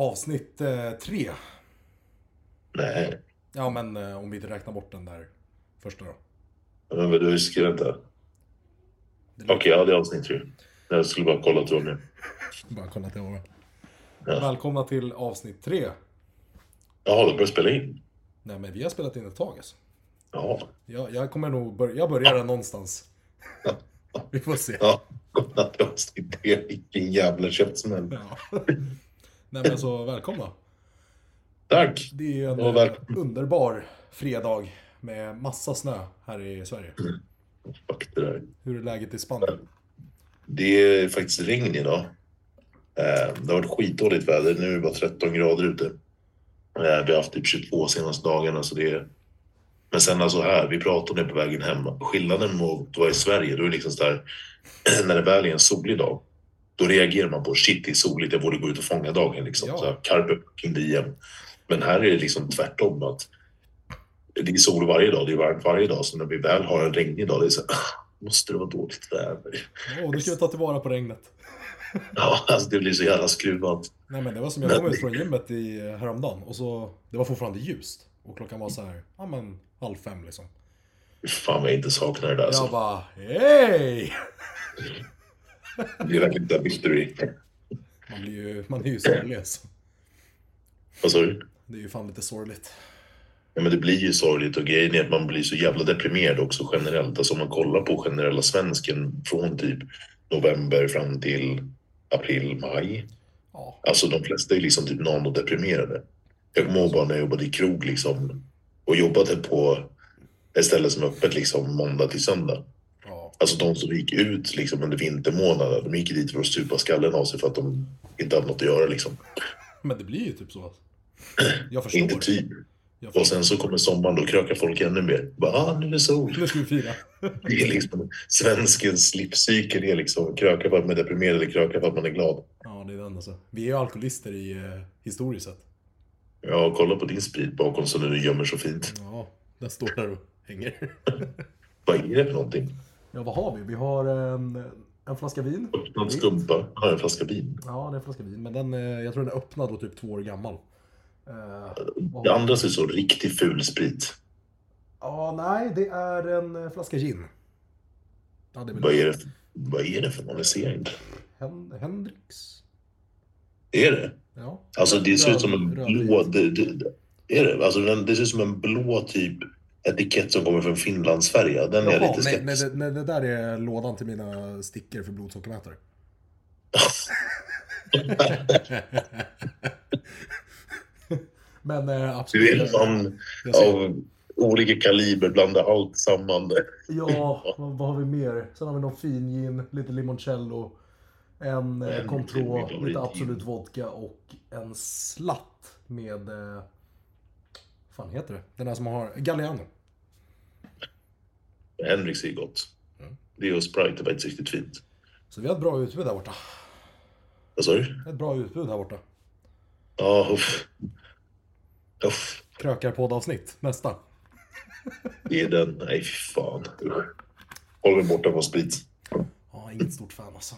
Avsnitt eh, tre. Nej, Ja, men eh, om vi inte räknar bort den där första då. men du skrev inte. Okej, ja det är avsnitt tre. Jag skulle bara kolla var med. Bara kolla var med. Ja. Välkomna till avsnitt tre. Jaha, du börjar spela in? Nej, men vi har spelat in ett tag alltså. Ja. Jag, jag kommer nog börja, jag börjar där någonstans. Vi får se. Ja, kolla till avsnitt tre. Vilken jävla käftsmäll. Ja. Nej men så välkomna. Tack! Det är ju en Ja, eh, underbar fredag med massa snö här i Sverige. Fuck det där. Hur är läget i Spanien? Det är faktiskt regn idag. Eh, Det har varit skitdåligt väder. Nu är det bara 13 grader ute. Eh, Vi har haft typ 22 senaste dagarna. Så det är... Men sen alltså här, vi pratade om det på vägen hem. Skillnaden mot att vara i Sverige, då är det liksom så där, när det väl är en solig dag, då reagerar man på shit, det är soligt, jag borde gå ut och fånga dagen. Liksom. Ja. Så här, carpe diem. Men här är det liksom tvärtom. att Det är sol varje dag, det är varmt varje dag. Så när vi väl har en regnig dag, det är så här, "Ah, måste det vara dåligt väder? Åh, nu ska vi ta tillvara på regnet. Ja, alltså det blir så jävla skruvat. Nej men det var som jag kom ut från gymmet i, eh, häromdagen och så, det var fortfarande ljust. Och klockan var så här, ja men halv fem liksom. Fan vad jag inte saknar det där. Alltså. Jag bara, hej! Det är verkligen där victory. Man blir ju, man är ju sorglig alltså. Vad sa du? Det är ju fan lite sorgligt. Ja, men det blir ju sorgligt och grejen är att man blir så jävla deprimerad också generellt. Alltså om man kollar på generella svensken från typ november fram till april, maj. Ja, Alltså de flesta är liksom typ nanodeprimerade. Jag kommer ihåg bara när jag jobbade i krog liksom och jobbade på ett ställe som är öppet liksom måndag till söndag. Alltså de som gick ut liksom under vintermånaderna, de gick dit för att supa skallen av sig för att de inte hade något att göra liksom. Men det blir ju typ så. Jag förstår. Inte typ. Och sen så kommer sommaren, då krökar folk ännu mer. Bara, ah, nu är det sol. Nu ska vi fira. Det är liksom, svenskens livscykel är liksom kröka för att man är deprimerad eller kröka för att man är glad. Ja, det är den alltså. Vi är ju alkoholister i eh, historiskt sett. Ja, kolla på din sprit bakom så nu gömmer så fint. Ja, den står där och hänger. Vad är det för någonting? Ja, vad har vi? Vi har en, en flaska vin. Öppnad skumpa? Ja, en flaska vin. Ja, det är en flaska vin. Men den, eh, jag tror den är öppnad och typ två år gammal. Eh, Det andra ser så riktigt ful sprit. Ja, nej, det är en eh, flaska gin. Ja, det är Vad är det, vad är det för inte. Hen Hendrix? Är det? Ja. Alltså det ser ut som en blå... Det, det, det, är det? Alltså den, det ser ut som en blå typ etikett som kommer från Finlandsfärja. Den är jag Jaha, lite nej, nej, skeptisk. det, nej, det där är lådan till mina stickor för blodsockermätare. Men eh, absolut. Du är en av olika kaliber, blanda allt samman. Ja, vad, har vi mer? Sen har vi någon fin gin, lite limoncello, en eh, En Cointreau, favorit lite Absolut vodka och en slatt med... Eh, vad fan heter det? Den där som har... Galliano. Henriks är gott. Mm. Det och Sprite är faktiskt riktigt fint. Så vi har ett bra utbud här borta. Vad sa du? Ett bra utbud här borta. Ja, uff. Uff. Krökarpoddavsnitt, nästa. Det är den. Nej, fy fan. Håll mig borta från sprit. Ja, inget stort fan alltså.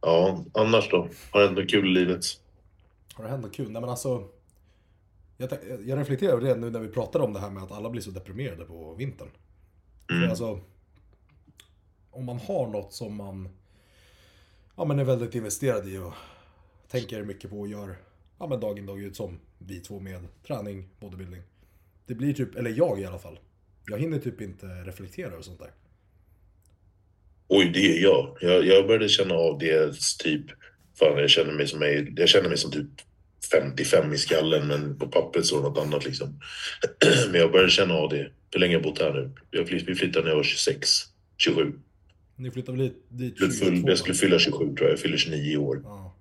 Ja, annars då? Har det hänt något kul i livet? Har det hänt något kul? Nej men alltså. Jag, jag reflekterar över det nu när vi pratar om det här med att alla blir så deprimerade på vintern. För Mm. alltså. Om man har något som man ja, men är väldigt investerad i och tänker mycket på och gör ja, men dag in dag ut som vi två med träning, bodybuilding. Det blir typ, eller jag i alla fall. Jag hinner typ inte reflektera över sånt där. Oj, det är jag. jag. Jag började känna av det typ... Fan, jag känner mig som, jag, jag känner mig som typ 55 i skallen, men på pappret står det något annat liksom. Men jag började känna av det. Hur länge har jag bott här nu? Jag flytt, vi flyttade när jag var 26, 27. Ni flyttar väl dit, dit Jag skulle, 22? jag skulle fylla 27 tror jag. Jag fyller 29 i år. Ja.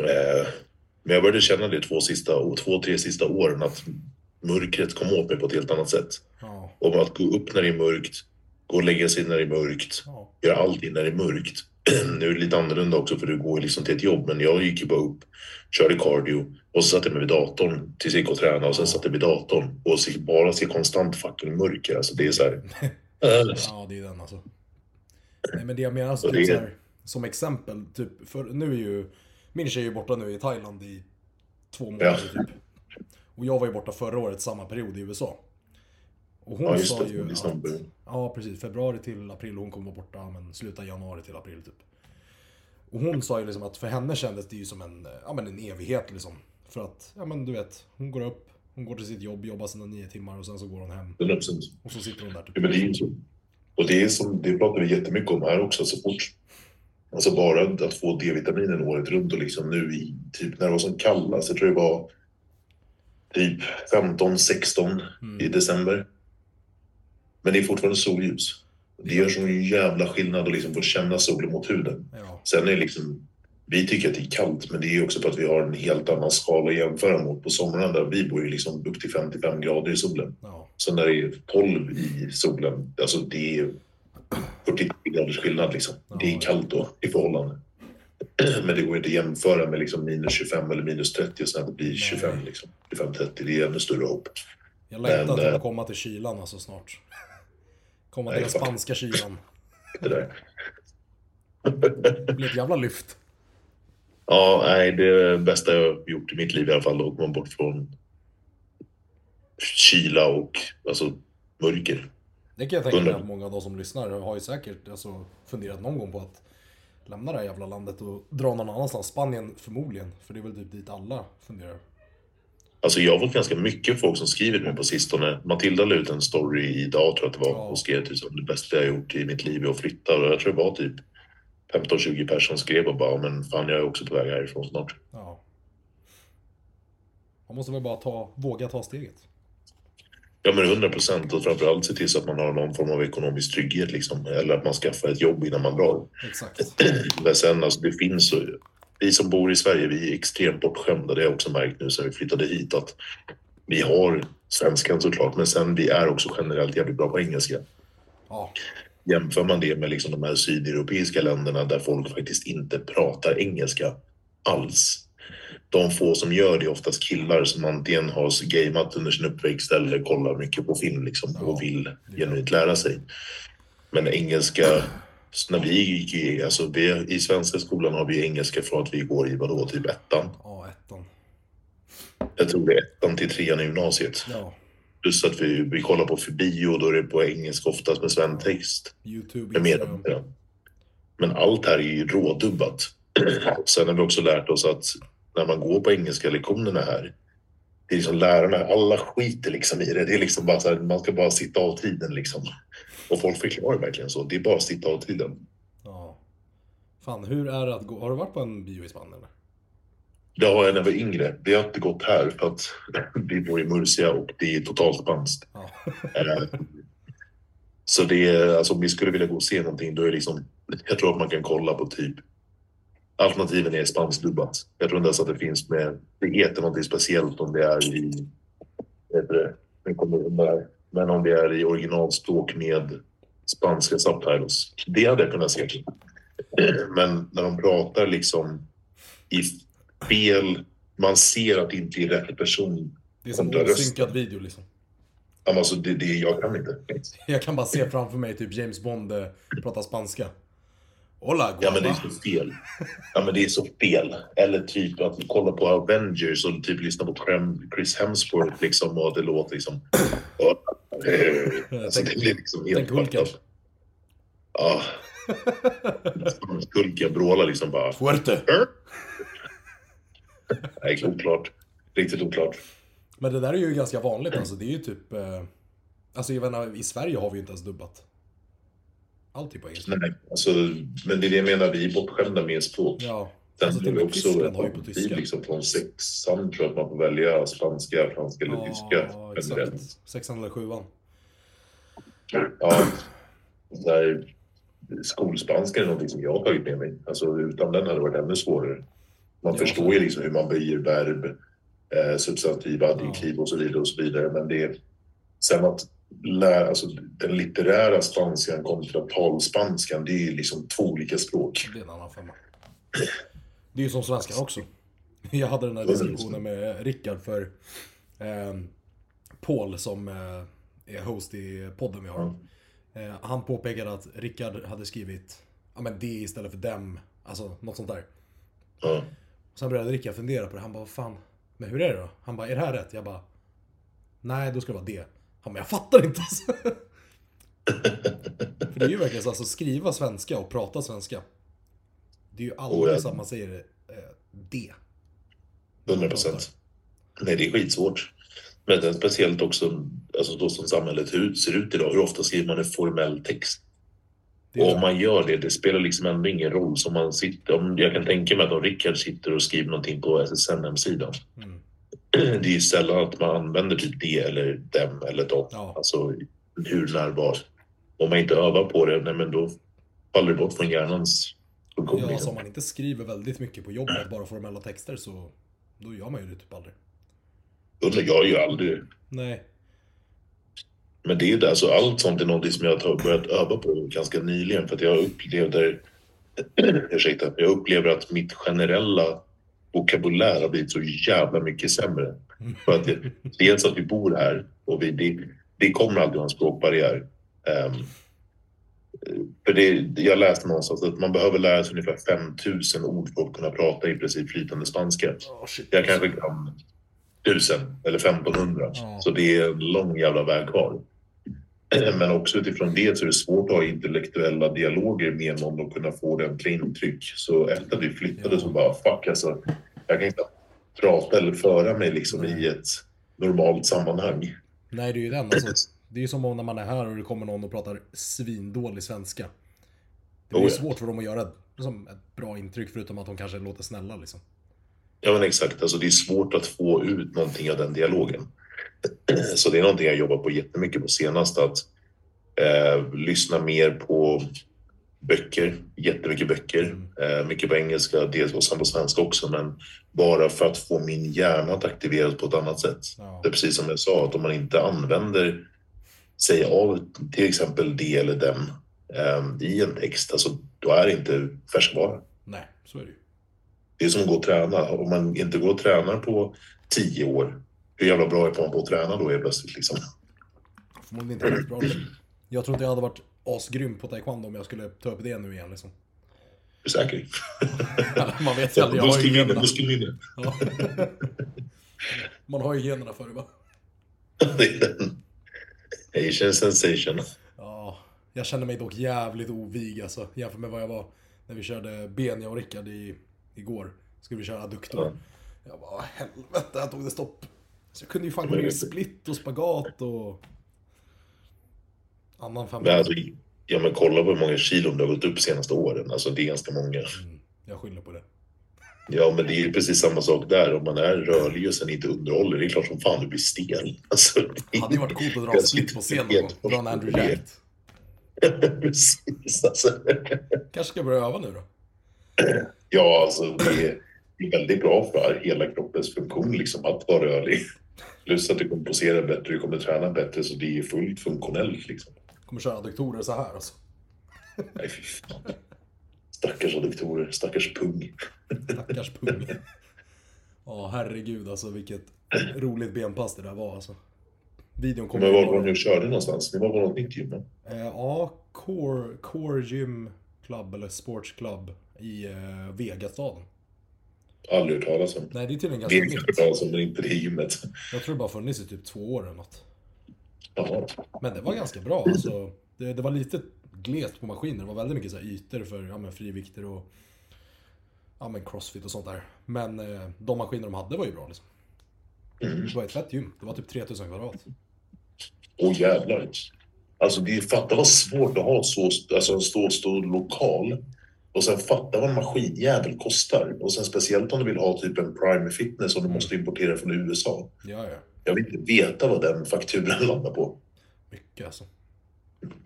Eh, Men jag började känna det två, sista, två, tre sista åren att mörkret kom åt mig på ett helt annat sätt. Ja. Om att gå upp när det är mörkt, gå och lägga sig när det är mörkt, Ja. göra allting när det är mörkt. nu är det lite annorlunda också för du går ju liksom till ett jobb, men jag gick ju bara upp, körde cardio och så satte jag mig vid datorn tills jag gick och tränade och sen satte jag vid datorn och så bara se konstant fucking mörker. Alltså det är så här. äh, Ja, det är den alltså. Nej, men det jag menar, alltså, typ det- så här, som exempel, typ, för nu är ju, min tjej är borta nu i Thailand i två månader Ja. typ. Och jag var ju borta förra året, samma period i USA. Och hon Ja, just sa det. ju att. Ja, precis. Februari till april. Hon kommer vara borta, men sluta januari till april typ. Och hon sa ju liksom att för henne kändes det ju som en, eh, ja men en evighet liksom. För att, ja men du vet, hon går upp, hon går till sitt jobb, jobbar sina nio timmar och sen så går hon hem. 100%. Och så sitter hon där typ. Ja, men det är så. Och det, är som, det pratar vi jättemycket om här också. Så fort, alltså bara att få D-vitaminen året runt och liksom nu i typ när det var som kallast, jag tror det var typ 15-16 i december. Men det är fortfarande solljus. Det gör sån jävla skillnad att liksom få känna solen mot huden. Ja, Sen är liksom, vi tycker att det är kallt, men det är också för att vi har en helt annan skala att jämföra mot. På somrarna där vi bor ju liksom upp till 55 grader i solen. ja, Så när det är 12 i solen, alltså det är 40 graders skillnad liksom. Det är kallt då i förhållande. Men det går inte att jämföra med liksom minus 25 eller minus 30 och sen att det blir 25 liksom. 25-30, det är ännu större hopp. Jag längtar till eh, att komma till kylan alltså snart. Komma till den spanska kylan. Det där. Det blir ett jävla lyft. Ja, nej, det är det bästa jag gjort i mitt liv i alla fall. Att komma bort från kyla och alltså mörker. Det kan jag tänka mig att många av de som lyssnar har ju säkert alltså, funderat någon gång på att lämna det här jävla landet och dra någon annanstans. Spanien förmodligen, för det är väl typ dit alla funderar. Alltså jag har fått ganska mycket folk som skriver till mig på sistone. Matilda la ut en story idag tror jag att det var och skrev typ som det bästa jag gjort i mitt liv är att flytta. Och jag tror det var typ 15-20 personer som skrev och bara men fan jag är också på väg härifrån snart. Ja. Man måste väl bara ta, våga ta steget. Ja men 100 procent och framförallt se till så att man har någon form av ekonomisk trygghet liksom. Eller att man skaffar ett jobb innan man drar. Exakt. Men sen alltså det finns vi som bor i Sverige vi är extremt bortskämda. Det har jag också märkt nu sen vi flyttade hit att vi har svenskan såklart men sen vi är också generellt jävligt bra på engelska. Ja, Jämför man det med liksom de här sydeuropeiska länderna där folk faktiskt inte pratar engelska alls. De få som gör det är oftast killar som antingen har gameat under sin uppväxt eller kollar mycket på film liksom, och vill genuint lära sig. Men engelska, när vi gick i, alltså vi, i svenska skolan har vi engelska från att vi går i vadå, typ ettan. ja ettan. Jag tror det är ettan till trean i gymnasiet. Ja, Plus att vi, vi kollar på för bio, då är det på engelska oftast med sventext. YouTube, med mer. Men allt här är ju rådubbat. Sen har vi också lärt oss att när man går på engelska lektionerna här, det är liksom lärarna, alla skiter liksom i det. Det är liksom bara så här, man ska bara sitta av tiden liksom. Och folk förklarar verkligen så. Det är bara att sitta av tiden. Ja. Fan, hur är det att gå? Har du varit på en bio i Spanien eller? Det har jag när jag var yngre. Det har inte gått här för att vi bor i Murcia och det är totalt spanskt. Ja. Eh, Så det är, alltså om vi skulle vilja gå och se någonting då är det liksom, jag tror att man kan kolla på typ alternativen är spanskdubbat. Jag tror inte ens att det finns med, det heter någonting speciellt om det är i, vad heter det, nu kommer undan här. Men om det är i originalspråk med spanska subtitles. Det hade jag kunnat se. Men när de pratar liksom i fel, man ser att det inte är rätt person. Det är som rösten. osynkad video liksom. Alltså det, det, jag kan inte. Jag kan bara se framför mig typ James Bond eh, prata spanska. Hola, Ja men det är så fel. Ja men det är så fel. Eller typ att kolla på Avengers och typ lyssna på Chris Hemsworth liksom och det låter liksom... Alltså det blir liksom helt fucked up. Ja. Hulken vrålar liksom bara... Fuerte. Nej, oklart. Riktigt oklart. Men det där är ju ganska vanligt alltså. Det är ju typ... Eh, alltså jag menar, i Sverige har vi ju inte ens dubbat. Allt är på engelska. Nej, alltså, men det är det jag menar, vi är bortskämda med språk. Ja. Sen Alltså är till det också Tyskland har ju på tyska. liksom från sexan tror jag att man får välja spanska, franska eller tyska. Ja, generellt. exakt. Sexan eller sjuan. Ja, där, skolspanska är någonting som jag har tagit med mig. Alltså, utan den hade det varit ännu svårare. Man Ja, förstår ju liksom hur man böjer verb, eh, substantiv, adjektiv och så vidare. och så vidare. Men det är sen att lära, alltså den litterära spanskan kontra talspanskan, det är liksom två olika språk. Det är en annan femma. Det är ju som svenskan också. Jag hade den här diskussionen med Rickard för eh, Paul som eh, är host i podden vi har. Eh, han påpekade att Rickard hade skrivit ja, men det istället för dem. Alltså något sånt där. Ja. Sen började Rickard fundera på det. Han bara, fan. Men hur är det då? Han bara, är det här rätt? Jag bara, nej då ska det vara det. Han bara, jag fattar inte alltså. För det är ju verkligen så, alltså skriva svenska och prata svenska. Det är ju aldrig Oh, att man säger eh, det. 100 procent. Nej, det är skitsvårt. Men är speciellt också, alltså då som samhället hur, ser ut idag. Hur ofta skriver man en formell text? Och om man gör det, det spelar liksom ändå ingen roll. Som man sitter, om, jag kan tänka mig att om Rickard sitter och skriver någonting på SSN-sidan. Mm. Det är ju sällan att man använder typ det eller dem eller dem. Ja. Alltså hur, när, var. Om man inte övar på det, nej, men då faller det bort från hjärnans. Ja, alltså om man inte skriver väldigt mycket på jobbet, bara formella texter, så då gör man ju det typ aldrig. Under jag gör aldrig det. Nej. Men det är ju det, alltså allt sånt är någonting som jag har börjat öva på ganska nyligen för att jag upplevde, ursäkta, jag upplever att mitt generella vokabulär har blivit så jävla mycket sämre. För att det, dels att vi bor här och vi, det, det kommer alltid vara en språkbarriär. Ehm, för det, jag läste någonstans att man behöver lära sig ungefär 5000 ord för att kunna prata i princip flytande spanska. Oh, shit. Jag kanske kan 1000 eller 1500. Ja. Så det är en lång jävla väg kvar. Men också utifrån det så är det svårt att ha intellektuella dialoger med någon och kunna få ordentliga intryck. Så efter att vi flyttade så bara fuck alltså. Jag kan inte prata eller föra mig liksom i ett normalt sammanhang. Nej, det är ju den. Alltså, det är ju som om när man är här och det kommer någon och pratar svindålig svenska. Det blir Oh, ju ja. svårt för dem att göra ett, som ett bra intryck, förutom att de kanske låter snälla liksom. Ja men exakt, alltså det är svårt att få ut någonting av den dialogen. Så det är någonting jag jobbar på jättemycket på senast att eh, lyssna mer på böcker, jättemycket böcker, eh, mycket på engelska, dels och sen på svenska också, men bara för att få min hjärna att aktiveras på ett annat sätt. Ja. Det är precis som jag sa, att om man inte använder sig av till exempel det eller den eh, i en text, alltså, då är det inte färskvara. Nej, så är det ju. Det är som att gå och träna. Om man inte går och tränar på tio år, hur jävla bra är man på att träna då är plötsligt liksom? Förmodligen inte riktigt bra. Jag tror inte jag hade varit asgrym på taekwondo om jag skulle ta upp det nu igen liksom. Är du säker? Man vet ju aldrig, jag har ju generna. in. Ja. Man har ju generna för det va? Asian sensation. Ja, jag känner mig dock jävligt ovig alltså. Jämfört med vad jag var när vi körde ben, jag och Rickard i, igår. Skulle vi köra adduktor. Ja. Jag bara, helvete, här tog det stopp. Så jag kunde ju fan gå ner i split och spagat och... Annan fem. Alltså, ja, men kolla på hur många kilon det har gått upp senaste åren. Alltså det är ganska många. Mm, jag skyller på det. Ja, men det är ju precis samma sak där. Om man är rörlig och sen inte underhåller, det är klart som fan du blir stel. Alltså, Det hade ju varit coolt att dra split på scen helt och dra en Andrew Jack. precis. Alltså. Kanske ska börja öva nu då. Ja, alltså det är, det är väldigt bra för hela kroppens funktion liksom, att vara rörlig. Plus att du kommer posera bättre, du kommer träna bättre, så det är fullt funktionellt. Liksom. Kommer köra adduktorer så här alltså. Nej, fy fan. Stackars adduktorer, stackars pung. Stackars pung. Ja, herregud alltså vilket roligt benpass det där var alltså. Videon kommer Men var var ni och körde någonstans? Ni var på något nytt gym? Eh, ja, Core, Core Gym Club eller Sports Club i eh, Vegastaden. Aldrig hört talas om. Nej, det är tydligen Det ganska är hört nytt. talas om, men inte det gymmet. Jag tror det bara funnits i typ två år eller något. Jaha. Men det var ganska bra alltså. Det, det var lite glest på maskiner. Det var väldigt mycket så här ytor för ja, men frivikter och ja, men crossfit och sånt där. Men eh, de maskiner de hade var ju bra liksom. Mm. Det var ett fett gym. Det var typ 3000 kvadrat. Åh jävlar. Alltså det är, fatta vad svårt att ha så, alltså en så stor lokal. Och sen fatta vad en maskinjävel kostar. Och sen speciellt om du vill ha typ en Prime Fitness som du måste importera från USA. Ja, ja. Jag vill inte veta vad den fakturan landar på. Mycket alltså.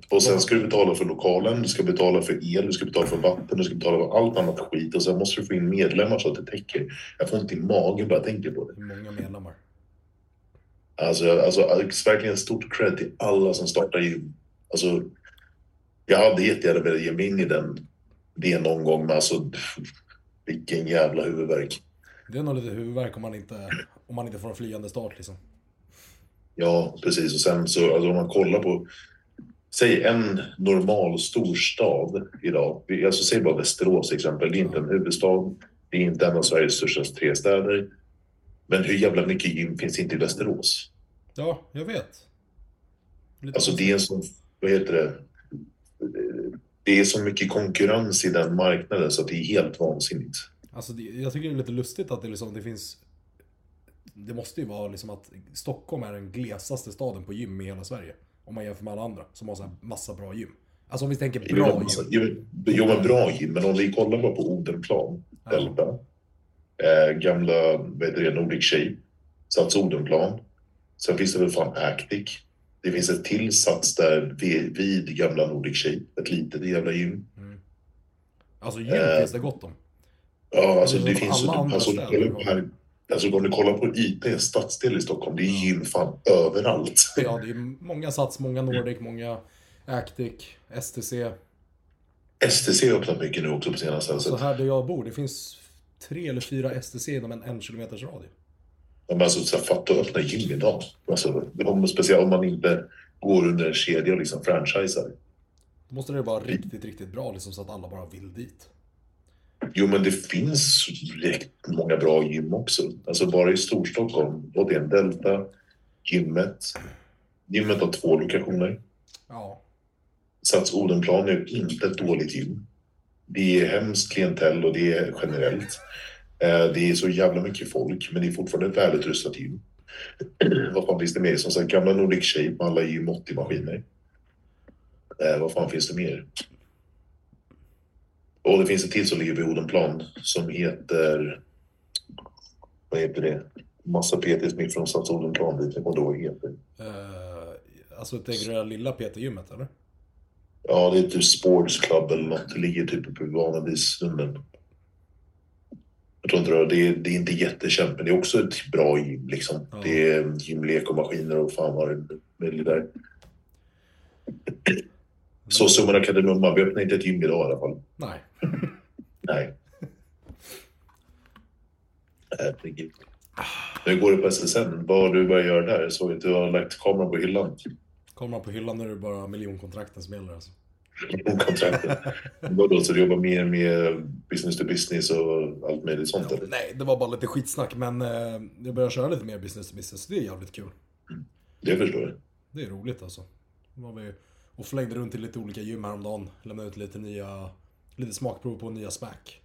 Och sen ska du betala för lokalen, du ska betala för el, du ska betala för vatten, du ska betala för allt annat skit. Och sen måste du få in medlemmar så att det täcker. Jag får inte i magen bara jag tänker på det. Hur många medlemmar? Alltså, alltså verkligen stort cred till alla som startar gym. Alltså, jag hade jättegärna velat ge mig in i den, det någon gång, men alltså vilken jävla huvudvärk. Det är nog lite huvudvärk om man inte, om man inte får en flygande start liksom. Ja, precis. Och sen så, alltså, om man kollar på, säg en normal storstad idag. Alltså, säg bara Västerås till exempel. Det är inte en huvudstad. Det är inte en av Sveriges största tre städer. Men hur jävla mycket gym finns inte i Västerås? Ja, jag vet. Lite Alltså det är en sån, vad heter det? Det är så mycket konkurrens i den marknaden så att det är helt vansinnigt. Alltså jag tycker det är lite lustigt att det liksom, det finns... Det måste ju vara liksom att Stockholm är den glesaste staden på gym i hela Sverige. Om man jämför med alla andra som har så här massa bra gym. Alltså om vi tänker bra Jo, alltså, gym. jo, men bra gym, men om vi kollar bara på Odenplan, Ja. Eh, gamla, vad heter det, Nordic Shape, Sats Odenplan. Sen finns det väl fan Actic. Det finns ett till Sats där vid, vid gamla Nordic Shape, ett litet jävla gym. Alltså gym Eh, finns det gott om. Ja, alltså Det det finns alla andra alltså, städer. här, alltså om du kollar på IT stadsdel i Stockholm, det är gym fan överallt. Ja, det är många Sats, många Nordic, många Actic, STC. STC har öppnat mycket nu också på senaste. Så Så här där jag bor, det finns tre eller fyra STC inom en en kilometers radie. Ja, men alltså, så här, fatta att öppna gym idag. Alltså, om, speciellt om man inte går under en kedja och liksom franchisar. Då måste det vara riktigt, riktigt bra liksom så att alla bara vill dit. Jo, men det finns rätt många bra gym också. Alltså bara i Storstockholm. Och det är en Delta, gymmet. Gymmet har två lokationer. Ja, Sats Odenplan är inte ett dåligt gym. Det är hemskt klientell och det är generellt. Eh, Det är så jävla mycket folk, men det är fortfarande ett välutrustat gym. Vad fan finns det mer? Som sagt, gamla Nordic Shape med alla gym 80-maskiner. Eh, vad fan finns det mer? Och det finns ett till som ligger vid Odenplan som heter... Vad heter det? Massa som gick från Sats Odenplan dit. Jag kommer inte ihåg vad det heter. eh, alltså tänker du det där lilla PT-gymmet eller? Ja, det är typ Sports Club eller något. Det ligger typ uppe vid Vanadisstunden. Jag tror inte det, det, är, det är inte jättekänt, men det är också ett bra gym liksom. Ja. Det är gymlek och maskiner och fan vad det väljer där. Så summan av kardemumman, vi öppnar inte ett gym idag i alla fall. Nej. Nej. Herregud. Nu går det på SSN. Vad har du börjat göra där? Jag såg att du har lagt kameran på hyllan. Kommer man på hyllan är det bara miljonkontrakten som gäller alltså. Kontraktet. Vadå, så du jobbar mer med business to business och allt möjligt sånt? Ja, nej, det var bara lite skitsnack men eh, jag börjar köra lite mer business to business. Det är jävligt kul. Det förstår jag. Det är roligt alltså. Då var vi och flängde runt i lite olika gym häromdagen. Lämnade ut lite nya, lite smakprov på nya smack.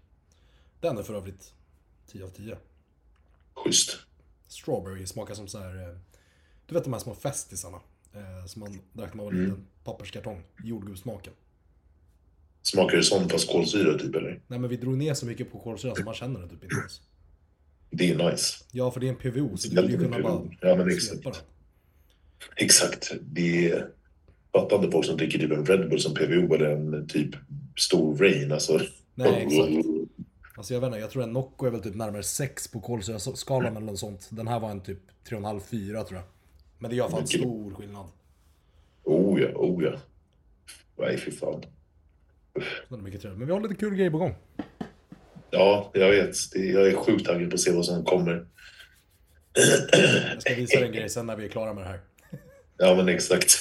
Den är för övrigt 10 av 10. Schysst. Strawberry smakar som så här. eh, Du vet de här små festisarna. Eh, som man drack när man var Mm. liten. Papperskartong. Jordgubbssmaken. Smakar det sånt fast kolsyra typ eller? Nej men vi drog ner så mycket på kolsyra så man känner det typ inte ens. Det är nice. Ja för det är en PVO så du vill ju kunna bara Ja men exakt. Exakt. Det är fattande folk som dricker typ en Red Bull som PVO eller en typ stor Rain alltså. Nej exakt. Alltså jag vet inte, jag tror en Nocco är väl typ närmare 6 på kolsyraskalan eller något sånt. Den här var en typ 3,5-4 tror jag. Men det gör fan Mycket. stor skillnad. Oh ja, oh ja. Nej fy fan. Den är mycket trevligt. Men vi har lite kul grejer på gång. Ja, jag vet. Det, jag är sjukt taggad på att se vad som kommer. Jag ska visa dig en grej sen när vi är klara med det här. Ja, men exakt.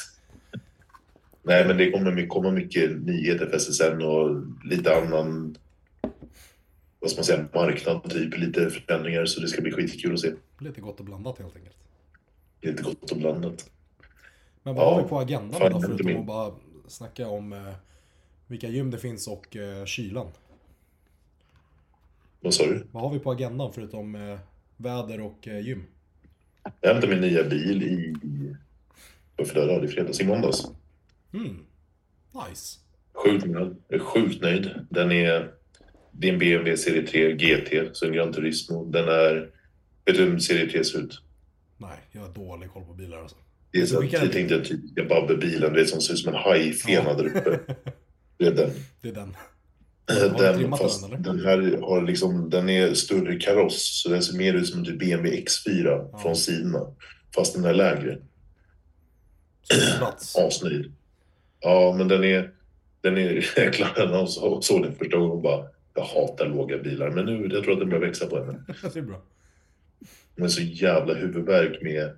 Nej, men det kommer komma mycket nyheter för SSN och lite annan, vad ska man säga, marknad, typ lite förändringar. Så det ska bli skitkul att se. Lite gott och blandat helt enkelt. Lite gott och blandat. Men vad Ja, har vi på agendan fan, inte förutom min. att bara snacka om eh, vilka gym det finns och eh, kylan? Vad sa du? Vad har vi på agendan förutom eh, väder och eh, gym? Jag hämtade min nya bil i, vad för dag? I fredags, i måndags. Mm. Nice. Sjukt nöjd. Sjukt nöjd. Den är, det är en BMW serie 3 GT, så en Gran Turismo. Den är, vet du hur serie 3 ser ut? Nej, jag har dålig koll på bilar alltså. Det är så att jag tänkte typ Babbe-bilen, du vet som ser ut som en hajfena där uppe. Det är den. Det är den. Du Den, fast den, den här har liksom, den är större kaross, så den ser mer ut som en typ BMW X4 Ja. från sidorna. Fast den är lägre. Asnöjd. Ja, men den är, den är, jag klarade och så- såg den första gången och bara, jag hatar låga bilar. Men nu, jag tror att den börjar växa på henne. det är bra. Men så jävla huvudvärk med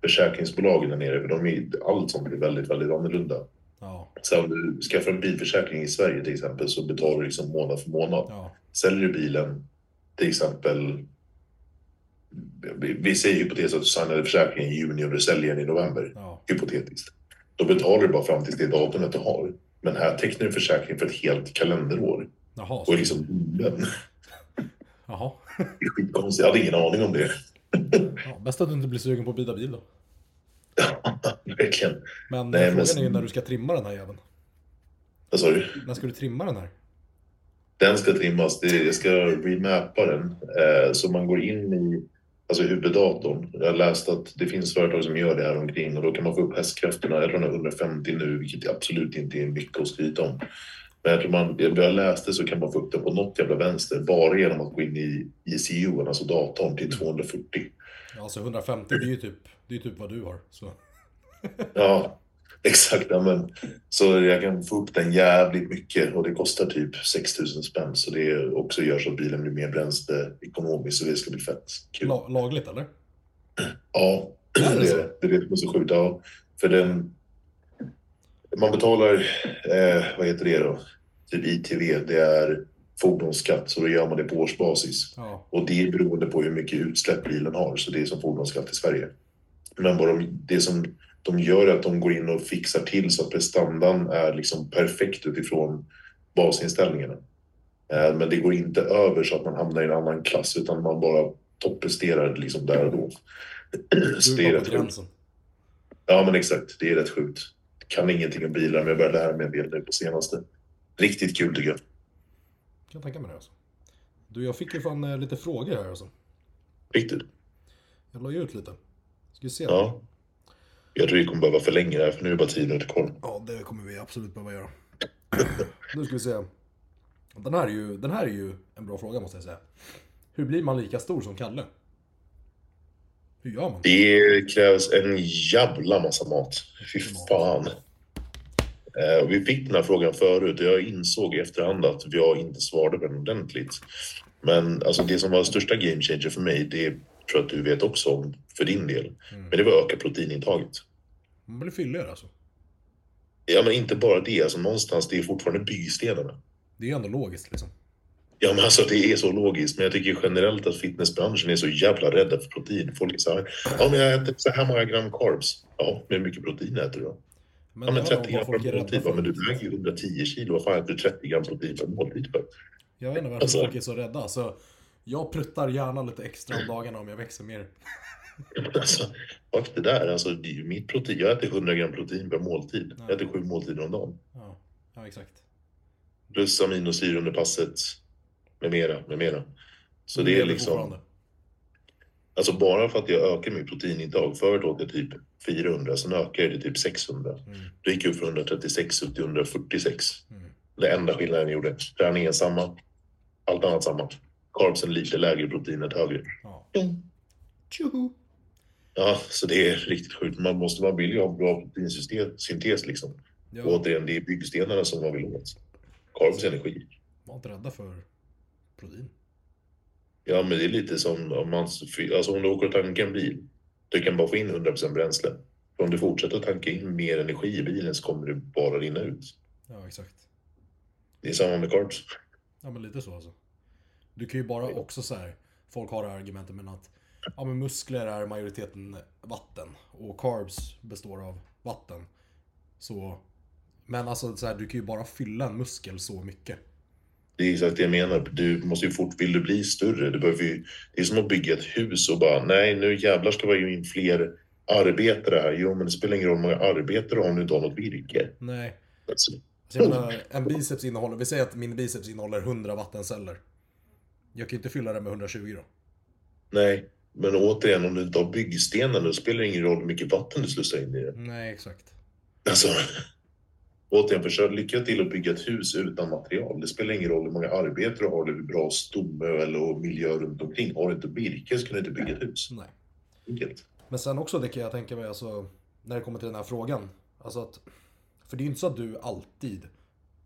försäkringsbolagen där nere, för de är, allt sånt är väldigt, väldigt annorlunda. Ja, Så om du skaffar en bilförsäkring i Sverige till exempel så betalar du liksom månad för månad. ja. Säljer du bilen till exempel vi, vi säger hypotetiskt att du signade försäkringen i juni och du säljer den i november. Ja. Hypotetiskt. Då betalar du bara fram till det datumet du har. Men här tecknar du försäkring för ett helt kalenderår. Jaha. Och är liksom bunden. jaha. Det är skitkonstigt. Jag hade ingen aning om det. Ja, bäst att du inte blir sugen på att byta bil då. Verkligen. Men Nej, frågan men- är ju när du ska trimma den här jäveln. Vad sa du? När ska du trimma den här? Den ska trimmas. Det, jag ska remappa den. Eh, så man går in i alltså huvuddatorn. Jag har läst att det finns företag som gör det här omkring och då kan man få upp hästkrafterna. Jag tror den har 150 nu, vilket absolut inte är mycket att skryta om. Men jag tror man, jag jag läste så kan man få upp den på något jävla vänster bara genom att gå in i ECU, alltså datorn, till 240. Alltså 150, det är ju typ, det är typ vad du har. Så. Ja, exakt. Men, så jag kan få upp den jävligt mycket och det kostar typ 6000 spänn. Så det också gör så att bilen blir mer bränsleekonomisk så det ska bli fett kul. La, lagligt eller? Ja, det är det. Det är det som är så sjukt. Ja, för den... Man betalar, eh, vad heter det då? Typ ITV, det är fordonsskatt, så då gör man det på årsbasis. Ja. Och det är beroende på hur mycket utsläpp bilen har, så det är som fordonsskatt i Sverige. Men vad de, det som de gör är att de går in och fixar till så att prestandan är liksom perfekt utifrån basinställningarna. Eh, Men det går inte över så att man hamnar i en annan klass, utan man bara toppresterar liksom där och då. Så Du det är rätt sjukt. Ja, men exakt. Det är rätt sjukt. Kan ingenting om bilar, men jag började lära mig en del nu på senaste. Riktigt kul tycker jag. Kan tänka mig det alltså. Du, jag fick ju fan eh, lite frågor här alltså. Riktigt. Jag la ju ut lite. Ska vi se? Ja. Jag tror vi kommer behöva förlänga det här, för nu är det bara tio minuter kvar. Ja, det kommer vi absolut behöva göra. Nu ska vi se. Den här, är ju, den här är ju en bra fråga måste jag säga. Hur blir man lika stor som Kalle? Hur gör man? Det krävs en jävla massa mat. Fy fan. Eh, och vi fick den här frågan förut och jag insåg i efterhand att jag inte svarade på den ordentligt. Men alltså det som var största game changer för mig, det tror jag att du vet också om för din del. Men det var att öka proteinintaget. Man blir fylligare alltså. Ja, men inte bara det. Alltså någonstans, det är fortfarande byggstenarna. Det är ju ändå logiskt liksom. Ja, men alltså det är så logiskt. Men jag tycker generellt att fitnessbranschen är så jävla rädda för protein. Folk är så här, ja men jag äter så här många gram carbs. Ja, men hur mycket protein äter du då? Men, Ja, men det handlar 30 om gram rädda Ja, men du väger ju 110 kilo. Vad fan äter du 30 gram protein per måltid för? Jag vet inte varför Alltså- folk är så rädda. Alltså, jag pruttar gärna lite extra om dagarna om jag växer mer. Ja, Alltså, fuck det där. Alltså, det mitt protein. Jag äter 100 gram protein per måltid. Jag äter sju måltider om dagen. Ja, ja exakt. Plus aminosyror under passet. Med mera, med mera. Så Du det är liksom... Alltså bara för att jag ökar mitt proteinintag. Förut åt jag typ 400, sen ökar jag det typ 600. Mm. Då gick jag upp från 136 upp till 146. Mm. Det enda skillnaden jag gjorde. Träningen samma. Allt annat samma. Carbsen lite lägre, proteinet högre. Ja. Tjoho! Ja, så det är riktigt sjukt. Man måste man vill ju ha bra proteinsyntes liksom. Och Ja, återigen, det är byggstenarna som man vill åt. Carbs energi. var inte rädda för protein. Ja, men det är lite som om man... Alltså om du åker och tankar en bil. Du kan bara få in 100% bränsle. För om du fortsätter att tanka in mer energi i bilen så kommer det bara rinna ut. Ja, exakt. Det är samma med carbs. Ja, men lite så alltså. Du kan ju bara också så här. Folk har det här argumentet med att ja, men muskler är majoriteten vatten och carbs består av vatten. Så, men alltså så här, du kan ju bara fylla en muskel så mycket. Det är exakt det jag menar. Du måste ju fort, vill du bli större, du behöver ju, det är som att bygga ett hus och bara, nej nu jävlar ska vi ha in fler arbetare här. Jo, men det spelar ingen roll hur många arbetare om du inte har något virke. Nej. Alltså, Så jag menar, en biceps innehåller, vi säger att min biceps innehåller 100 vattenceller. Jag kan ju inte fylla det med 120 då. nej, men återigen, om du inte har byggstenar, då spelar det ingen roll hur mycket vatten du slussar in i det. Nej, exakt. Alltså, återigen, försök lycka till att bygga ett hus utan material. Det spelar ingen roll hur många arbetare du har, hur bra stomme eller miljö runt omkring. Har du inte virke så kan du inte bygga ett hus. Nej. Enkelt. Men sen också, det kan jag tänka mig, alltså, när det kommer till den här frågan. Alltså att, för det är ju inte så att du alltid,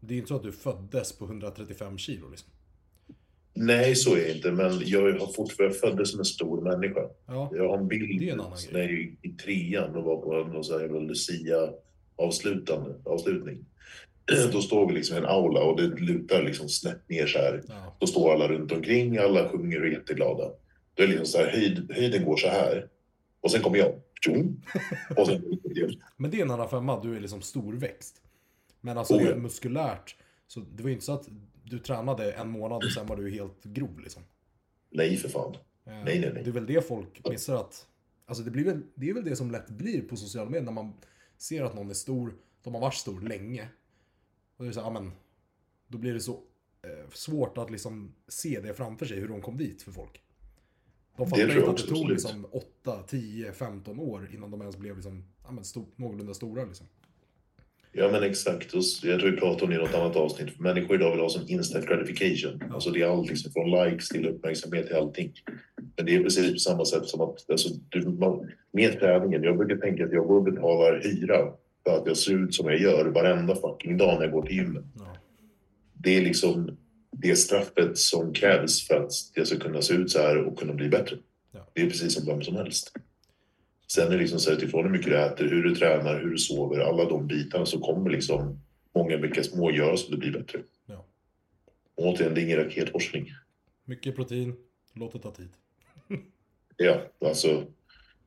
det är ju inte så att du föddes på 135 kilo liksom. Nej, så är det inte, men jag har fortfarande föddes som en stor människa. Ja, Jag har en bild Det är en när jag gick i trean och var på någon sån här jävla Lucia-avslutande avslutning. Då står vi liksom i en aula och det lutar liksom snett ner så här. ja, Då står alla runt omkring, alla sjunger och är jätteglada. Då är det liksom så här, höjd, höjden går så här. Och sen kommer jag. Tjong! Och sen Men det är en annan femma, du är liksom storväxt. Men alltså Oh, ja. muskulärt, så det var ju inte så att du tränade en månad och sen var du helt grov liksom. Nej, för fan. Eh, Nej, nej, nej. Det är väl det folk missar att... Alltså det, blir väl, det är väl det som lätt blir på sociala medier när man ser att någon är stor, de har varit stor länge. Och det är så, ja men... Då blir det så eh, svårt att liksom se det framför sig, hur de kom dit för folk. De fattar inte att det tog absolut. liksom 8, 10, 15 år innan de ens blev liksom, ja men stor, någorlunda stora liksom. Ja men exakt. Jag tror vi pratade om det i något annat avsnitt. För människor idag vill ha som instant gratification. Alltså det är allt liksom från likes till uppmärksamhet till allting. Men det är precis på samma sätt som att alltså, du, man, med träningen. Jag brukar tänka att jag går och betalar hyra för att jag ser ut som jag gör varenda fucking dag när jag går till gymmet. Ja. Det är liksom det straffet som krävs för att jag ska kunna se ut så här och kunna bli bättre. Ja. Det är precis som vem som helst. Sen är det liksom så här utifrån hur mycket du äter, hur du tränar, hur du sover, alla de bitarna så kommer liksom många mycket små göra så det blir bättre. Ja. Och återigen, det är ingen raketforskning. Mycket protein, låt det ta tid. Ja, alltså.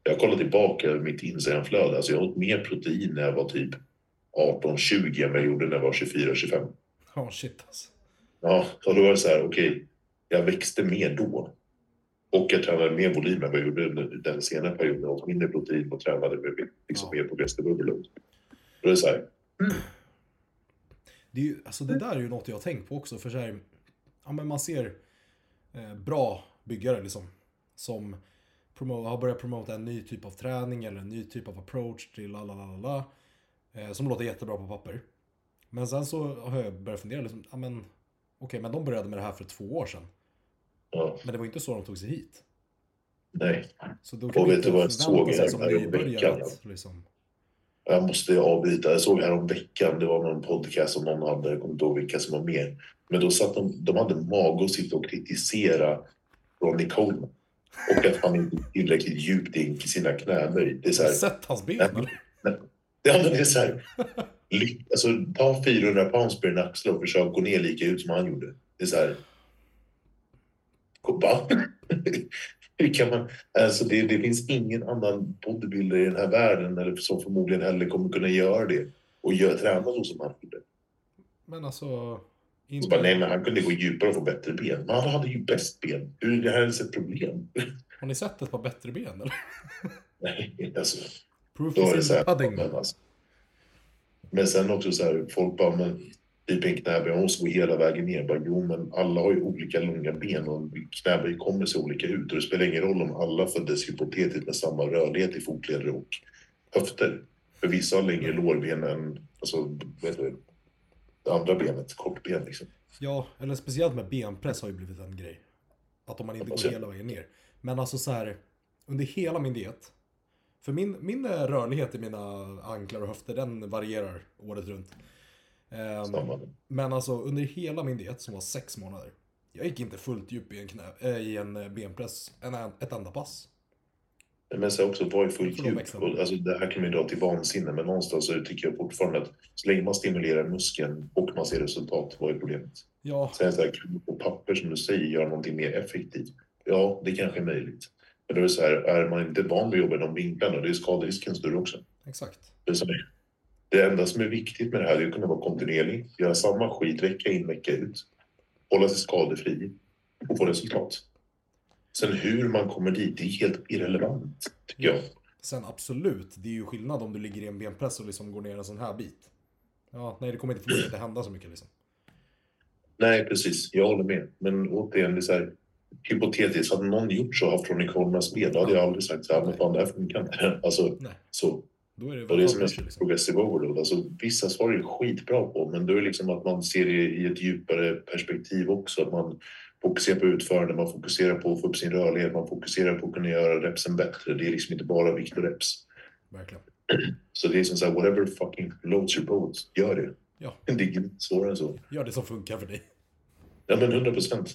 Jag kollar tillbaka mitt Instagramflöde. Alltså jag åt mer protein när jag var typ 18-20 än vad jag gjorde när jag var 24-25. Ja, shit alltså. Ja, och då var det så här, okej, jag växte mer då. Och jag tränade mer volym än vad jag gjorde den senare perioden. Jag åt mindre protein och tränade med liksom Ja. mer på Västerbubbelund. Är det så här, Det, är ju, alltså det där är ju något jag har tänkt på också. För så här, ja, men man ser eh, bra byggare liksom. Som promo- har börjat promota en ny typ av träning eller en ny typ av approach till la la la la, la eh, Som låter jättebra på papper. Men sen så har jag börjat fundera liksom, ja men okej, men de började med det här för två år sedan. Ja, Men det var inte så de tog sig hit. nej. Så då Och kan vet du vad jag såg sig här som här om nybörjare veckan? att liksom... Jag måste avbryta. Jag såg här om veckan, det var någon podcast som någon hade, jag kommer inte ihåg vilka som var med. Men då satt de, de hade mag att sitta och kritisera Ronnie Coleman. Och att han inte tillräckligt djupt in i sina knäböj. Det är så här, sett hans ben eller? Ja, men det är så här. Alltså, ta 400 pounds på din axel och försök gå ner lika ut som han gjorde. Det är så här. Va? Hur kan man? Alltså, det, det finns ingen annan bodybuilder i den här världen eller som förmodligen heller kommer kunna göra det och gör, träna så som han gjorde. Men alltså... Så bara, nej, men han kunde gå djupare och få bättre ben. Men han hade ju bäst ben. Hur är det här ens ett problem? Har ni sett ett par bättre ben eller? Nej, alltså. Proof is in the pudding. men, alltså. men sen också så här, folk bara, men typ en knäböj, måste gå hela vägen ner. Bara, jo, men alla har ju olika långa ben och knäböj kommer se olika ut. Och det spelar ingen roll om alla föddes hypotetiskt med samma rörlighet i fotleder och höfter. För vissa har längre lårben än, alltså, vad heter det, andra benet, kortben liksom. Ja, eller speciellt med benpress har ju blivit en grej. Att om man inte går hela vägen ner. Men alltså så här, under hela min diet. För min, min eh, rörlighet i mina anklar och höfter, den varierar året runt. Ehm, Samma. men alltså under hela min diet, som var sex månader. Jag gick inte fullt djup i en, knä, äh, i en eh, benpress en, ett enda pass. Men sen också, vad är fullt djup? Alltså, det här kan vi dra till vansinne, men någonstans så tycker jag fortfarande att så länge man stimulerar muskeln och man ser resultat, vad är problemet? Ja, Sen så här, kan på papper som du säger göra någonting mer effektivt? Ja, det kanske är möjligt. Men då är det så här, är man inte van vid att jobba i de vinklarna, det är skaderisken större också. exakt. Det, är så här, det enda som är viktigt med det här är att kunna vara kontinuerlig, göra samma skit vecka in, vecka ut, hålla sig skadefri och få resultat. Sen hur man kommer dit, det är helt irrelevant, tycker jag. Sen absolut, det är ju skillnad om du ligger i en benpress och liksom går ner en sån här bit. Ja, nej det kommer inte förmodligen inte hända så mycket liksom. Nej, precis. Jag håller med. Men återigen, det är så här, hypotetiskt. Hade någon gjort så, haft Ronny Coleman med, då hade jag aldrig sagt så här, men fan det här funkar inte. Alltså, Nej, så. Då är det Och det är som en liksom. progressive overload. Alltså, vissa svar är skitbra på, men då är det liksom att man ser det i ett djupare perspektiv också. Att man fokuserar på utförande, man fokuserar på att få upp sin rörlighet, man fokuserar på att kunna göra repsen bättre. Det är liksom inte bara vikt och reps. Verkligen. Så det är som så här, whatever fucking floats your boat, gör det. Ja. Det är inte svårare än så. Gör det som funkar för dig. Ja, men 100 procent.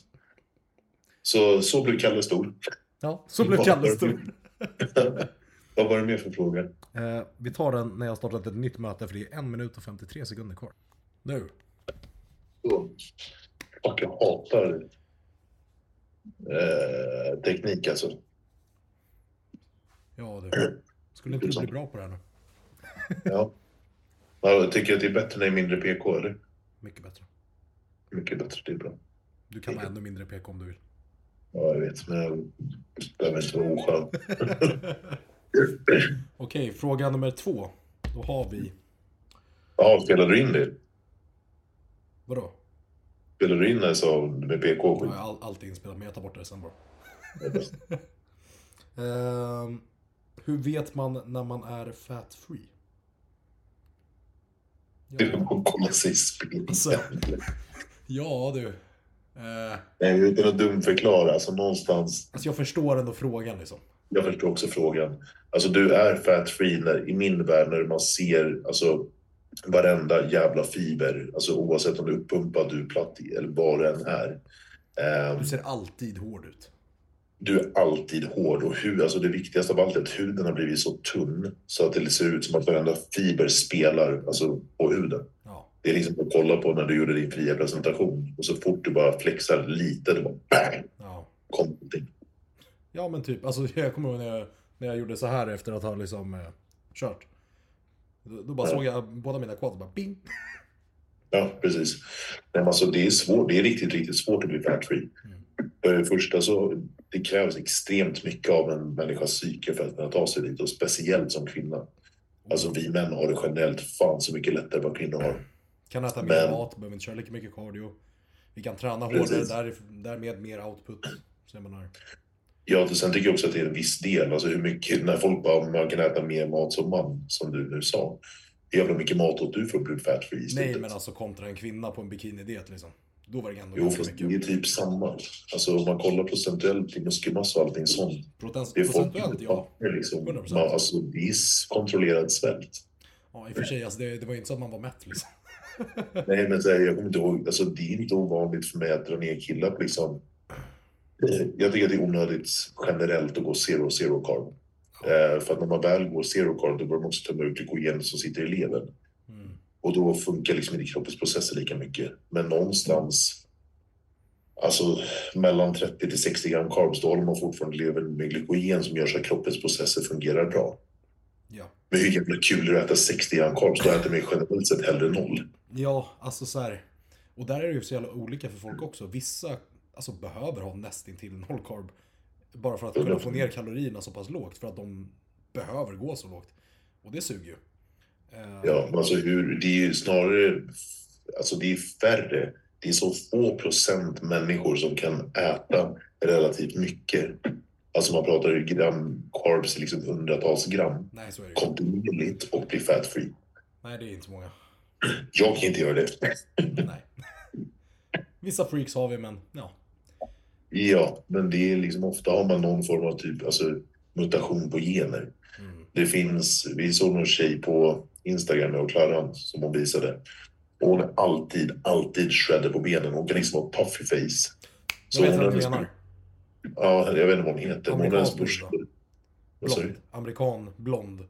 Så, så blev Kalle stor. Ja, så blev Kalle stor. Vad var det mer för fråga? Eh, vi tar den när jag startat ett nytt möte för det är en minut och 53 sekunder kvar. Nu. Så. Fuck, jag hatar Eh, teknik alltså. Ja du. Skulle inte du bli bra på det här nu? Ja. ja. Jag tycker att det är bättre när det är mindre PK, eller? Mycket bättre. Mycket bättre, det är bra. Du kan vara ännu mindre PK om du vill. Ja, jag vet, men jag behöver inte vara oskön. Okej, fråga nummer två. Då har vi... Ja, spelade du in det? Vadå? Spelade du in det sa med PK? Jag har all, allt inspelat men jag tar bort det sen bara. Ehm, hur vet man när man är fat free? Är bara att kolla sig i spegeln. Alltså. Ja du. Eh, Nej, utan att dumförklara, alltså någonstans. alltså jag förstår ändå frågan liksom. Jag förstår också frågan. Alltså du är fat free när, i min värld när man ser alltså varenda jävla fiber, alltså oavsett om du är uppumpad, du är platt eller vad det än är. Ehm, Du ser alltid hård ut. du är alltid hård och hud, alltså det viktigaste av allt är att huden har blivit så tunn så att det ser ut som att varenda fiber spelar alltså, på huden. Det är liksom att kolla på när du gjorde din fria presentation och så fort du bara flexar lite, det bara bang, Ja. kom någonting. Ja men typ, alltså jag kommer ihåg när jag, när jag gjorde så här efter att ha liksom eh, kört. Då, då bara Ja. såg jag båda mina quads bara bing. Ja, precis. Men alltså det är svårt, det är riktigt, riktigt svårt att bli fat free. För det första så det krävs extremt mycket av en människas psyke för att kunna ta sig dit och speciellt som kvinna. Alltså vi män har det generellt fan så mycket lättare än vad kvinnor har. Kan äta mer Men- mat, behöver inte köra lika mycket cardio. Vi kan träna hårdare, där, därmed mer output. Menar, Ja, och sen tycker jag också att det är en viss del, alltså hur mycket, när folk bara man kan äta mer mat som man, som du nu sa. Jävla mycket mat åt du för att bli fat free i nej men alltså kontra en kvinna på en bikinidiet liksom. Då var det ändå Jo, fast mycket. det är typ samma. Alltså om man kollar procentuellt i muskelmassa och allting sånt. Proten- Det är procentuellt ja. liksom, 100%. man, alltså, det är kontrollerad svält. Ja i och för sig, alltså, det, det var ju inte så att man var mätt liksom. Nej, men så här, jag kommer inte ihåg, alltså det är inte ovanligt för mig att dra ner killar på liksom. Eh, Jag tycker att det är onödigt generellt att gå zero zero carb. Eh, för att när man väl går zero carb då börjar man också tömma ut glykogen som sitter i levern. Mm. Och då funkar liksom inte kroppens processer lika mycket. Men någonstans, alltså mellan 30 till 60 gram carbs, då håller man fortfarande levern med glykogen som gör så att kroppens processer fungerar bra. Ja. Men hur jävla kul är det att äta 60 gram carbs? Då äter man generellt sett hellre noll. Ja, alltså så här. Och där är det ju så jävla olika för folk också. Vissa alltså, behöver ha nästintill noll carb. Bara för att kunna få ner kalorierna så pass lågt. För att de behöver gå så lågt. Och det suger ju. Eh, Ja, men alltså hur, det är ju snarare, alltså det är färre. Det är så få procent människor som kan äta relativt mycket. Alltså man pratar ju gram carbs, liksom hundratals gram Nej, så är det kontinuerligt och bli fat free. Nej, det är inte så många. Jag kan inte göra det. Nej. Vissa freaks har vi, men ja. Ja, men det är liksom ofta har man någon form av typ, alltså mutation på gener. Mm. Det finns, vi såg någon tjej på Instagram med Klara som hon visade. Och hon är alltid, alltid shredded på benen. Hon kan liksom vara puffy face. Jag vet vad du liksom- menar. Ja, jag vet inte vad hon heter. Hon är en blond. Amerikan, blond.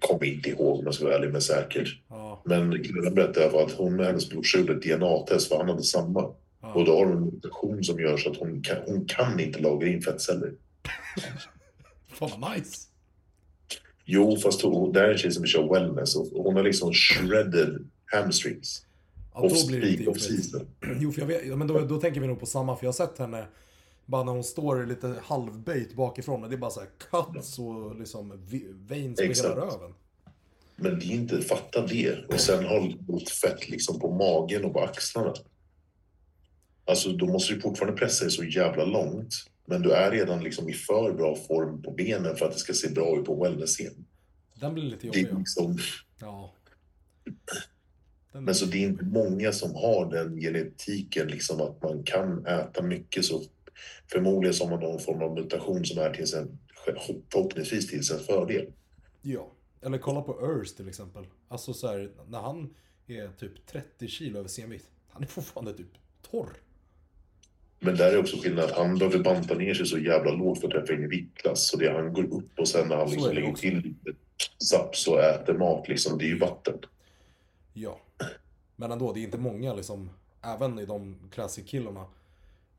Kommer inte ihåg om jag ska vara ärlig, men säkert. Ja. Men killen berättade att hon och hennes brorsa gjorde ett DNA-test för han hade samma. Och ja. då har hon en mutation som gör så att hon kan, hon kan inte lagra in fettceller. Fan vad nice. Jo, fast hon, det är en tjej som kör wellness och hon har liksom shredded hamstrings. Ja, då blir det lite jobbigt. Jo, för jag vet, men då, då tänker vi nog på samma, för jag har sett henne bara när hon står lite halvböjt bakifrån, men det är bara så här cuts och liksom veins på hela röven. Men det är inte, fatta det. Och sen ha lite fett liksom på magen och på axlarna. Alltså då måste du fortfarande pressa dig så jävla långt. Men du är redan liksom i för bra form på benen för att det ska se bra ut på wellness-scen. Den blir lite Det jobbig. är liksom, Ja. Den, men så det är inte många som har den genetiken liksom att man kan äta mycket så förmodligen så har man någon form av mutation som är till sin, förhoppningsvis till sin fördel. Ja. Eller kolla på Earth till exempel. Alltså så här, när han är typ 30 kilo över senvikt. Han är fortfarande typ torr. Men där är också skillnad. Han behöver banta ner sig så jävla lågt för att träffa in i viktklass. Så det han går upp och sen när han liksom lägger också. till lite saps och äter mat liksom, det är ju vatten. Ja. Men ändå, det är inte många liksom, även i de classic-killarna,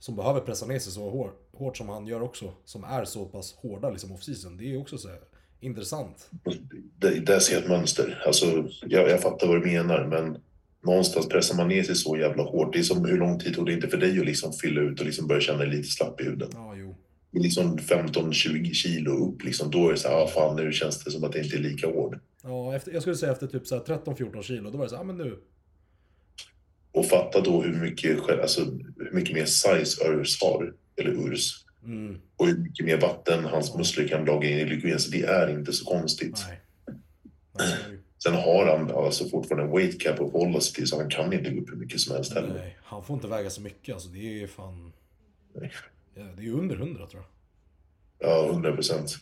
som behöver pressa ner sig så hår, hårt som han gör också, som är så pass hårda liksom off-season. Det är också så här, intressant. Det, där ser jag ett mönster. Alltså, jag, jag fattar vad du menar, men någonstans pressar man ner sig så jävla hårt. Det är som hur lång tid tog det inte för dig att liksom fylla ut och liksom börja känna dig lite slapp i huden? Ja, jo. Liksom 15-20 kilo upp, liksom, då är det så här, ah, fan nu känns det som att det inte är lika hård. Ja, efter, jag skulle säga efter typ så här 13-14 kilo, då var det så här, ah, men nu. Och fatta då hur mycket, alltså, hur mycket mer size Urs har, eller Urs. Mm, Och hur mycket mer vatten hans muskler kan laga in i glykogen. Så det är inte så konstigt. nej. nej. Sen har han alltså fortfarande en weight cap att hålla sig till så han kan inte gå upp hur mycket som helst heller. Nej, han får inte väga så mycket alltså. Det är fan... Nej. Ja, det är under 100 tror jag. Ja, 100 procent.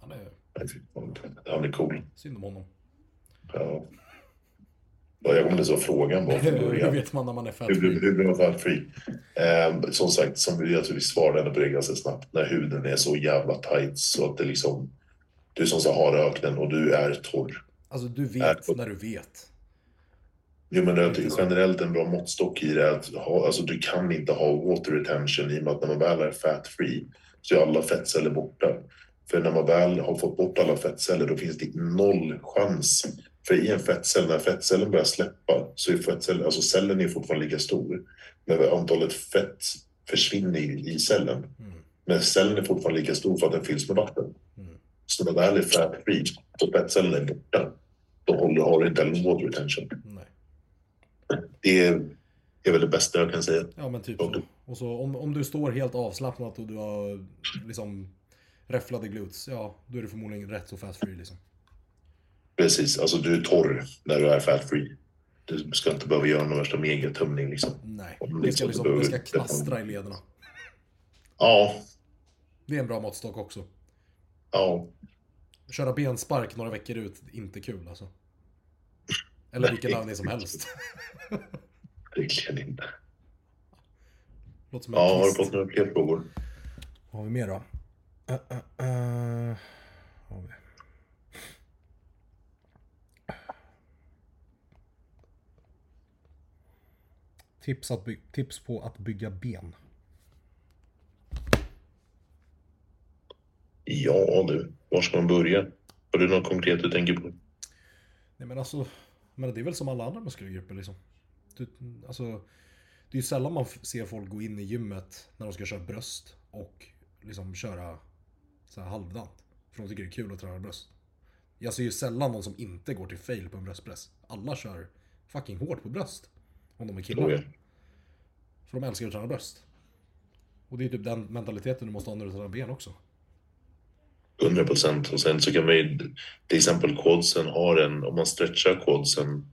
Han är Han är cool. synd om honom. Ja. Ja, Jag kommer inte vad frågan var från Hur början. vet man när man är fat Hur blir hur blir man fat free? Eh, som sagt, som vi svarade på det ganska snabbt. När huden är så jävla tight så att det liksom... Du är som Saharaöknen och du är torr. Alltså du vet när du vet. Jo, men jag tycker generellt en bra måttstock i det är att ha, alltså, du kan inte ha water retention i och med att när man väl är fat free så är alla fettceller borta. För när man väl har fått bort alla fettceller då finns det noll chans. För i en fettcell, när fettcellen börjar släppa så är fettcellen, alltså cellen är fortfarande lika stor. Men antalet fett försvinner i, i cellen. Mm. Men cellen är fortfarande lika stor för att den fylls med vatten. Mm. Så när väl är fat free så fettcellen är borta. Då håller, har du inte heller water retention. Nej. Det är, det är väl det bästa jag kan säga. Ja men typ så. Och så om, om du står helt avslappnat och du har liksom räfflade glutes, ja då är du förmodligen rätt så fast free liksom. Precis, alltså du är torr när du är fat free. Du ska inte behöva göra någon värsta megatumning liksom. Nej, Om det det ska, liksom, behöver det ska knastra i lederna. Ja, Det är en bra måttstock också. ja. Köra benspark några veckor ut, inte kul alltså. Eller vilken Nej. övning som helst. Verkligen inte. Låter som en Ja, har du fått några fler frågor? Vad har vi mer då? Uh, uh, uh. Tips, att by- tips på att bygga ben. Ja du, var ska man börja? Har du något konkret du tänker på? Nej men alltså, men det är väl som alla andra muskelgrupper liksom. Du, alltså, det är ju sällan man ser folk gå in i gymmet när de ska köra bröst och liksom köra så här halvdant. För de tycker det är kul att träna bröst. Jag ser ju sällan någon som inte går till fail på en bröstpress. Alla kör fucking hårt på bröst. Om de är killar. Jag. För de älskar att träna bröst. Och det är typ den mentaliteten du måste ha när du tränar ben också. 100 procent. Och sen så kan man ju, till exempel quadsen har en, om man stretchar quadsen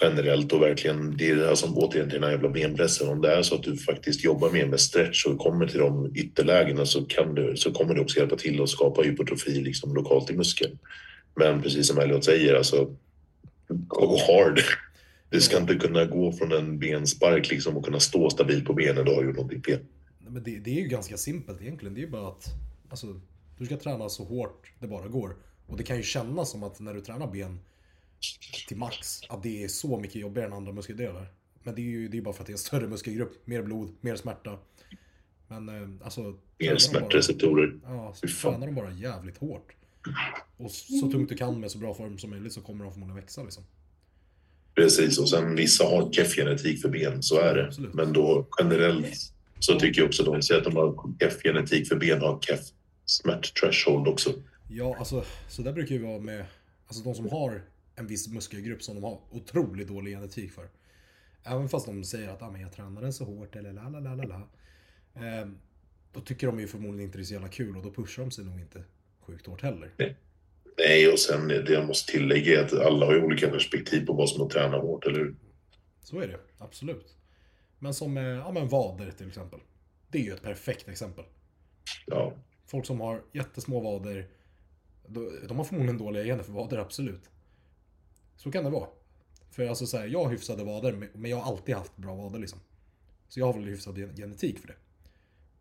generellt och verkligen, det är alltså återigen till den här jävla benpressen. Om det är så att du faktiskt jobbar mer med stretch och kommer till de ytterlägena så, kan du, så kommer det också hjälpa till att skapa hypotrofi liksom lokalt i muskeln. Men precis som Elliot säger, alltså go hard. Du ska inte kunna gå från en benspark liksom och kunna stå stabilt på benen. Du har gjort någonting fel. Men det, det är ju ganska simpelt egentligen. Det är ju bara att alltså, du ska träna så hårt det bara går. Och det kan ju kännas som att när du tränar ben till max, att det är så mycket jobbigare än andra muskeldelar. Men det är ju det är bara för att det är en större muskelgrupp, mer blod, mer smärta. Men eh, alltså... Mer smärtreceptorer. Ja, så tränar de bara jävligt hårt. Och så tungt du kan med så bra form som möjligt så kommer de förmodligen växa liksom. Precis, och sen vissa har keff genetik för ben, så är det. Absolut. Men då generellt så tycker jag också de säger att de har keff genetik för ben har keff smärt threshold också. Ja, alltså så där brukar ju vara med alltså de som har en viss muskelgrupp som de har otroligt dålig genetik för. Även fast de säger att ah, men jag tränar den så hårt eller la la la la la. Eh, då tycker de ju förmodligen inte det är så jävla kul och då pushar de sig nog inte sjukt hårt heller. Nej, och sen det jag måste tillägga är att alla har ju olika perspektiv på vad som är att träna hårt, eller hur? Så är det absolut. Men som eh, ja, men vader till exempel. Det är ju ett perfekt exempel. Ja, Folk som har jättesmå vader, de, har förmodligen dåliga gener för vader, absolut. Så kan det vara. För alltså så här, jag har hyfsade vader, men jag har alltid haft bra vader liksom. Så jag har väl hyfsad gen- genetik för det.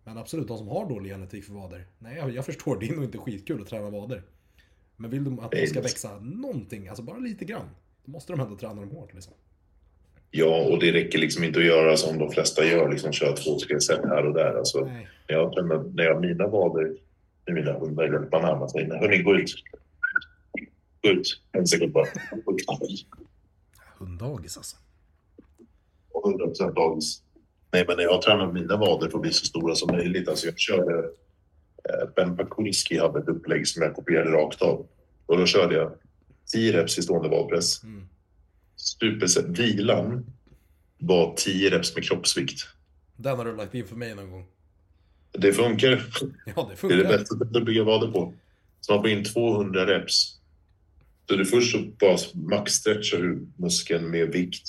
Men absolut, de som har dålig genetik för vader, nej jag, jag förstår, det är nog inte skitkul att träna vader. Men vill de att de ska växa någonting, alltså bara lite grann, då måste de ändå träna dem hårt liksom. Ja, och det räcker liksom inte att göra som de flesta gör, liksom köra två, tre set här och där. Alltså, Nej. när jag, känner- när jag mina vader med mina hundar eller Panama säger hörni, gå ut. Gå ut. En sekund bara. Hunddagis alltså. 100 procent dagis. Nej, men när jag tränar mina vader för att bli så stora som möjligt. Alltså jag körde... Eh, ben Pakulski hade ett upplägg som jag kopierade rakt av. Och då körde jag 10 reps i stående vadpress. Mm. Superset. Vilan var 10 reps med kroppsvikt. Den har du lagt in för mig någon gång. Det funkar. Ja, det Det är funkar. det bästa sättet att bygga vader på. Så man får in 200 reps. Så du först så bara maxstretchar du muskeln med vikt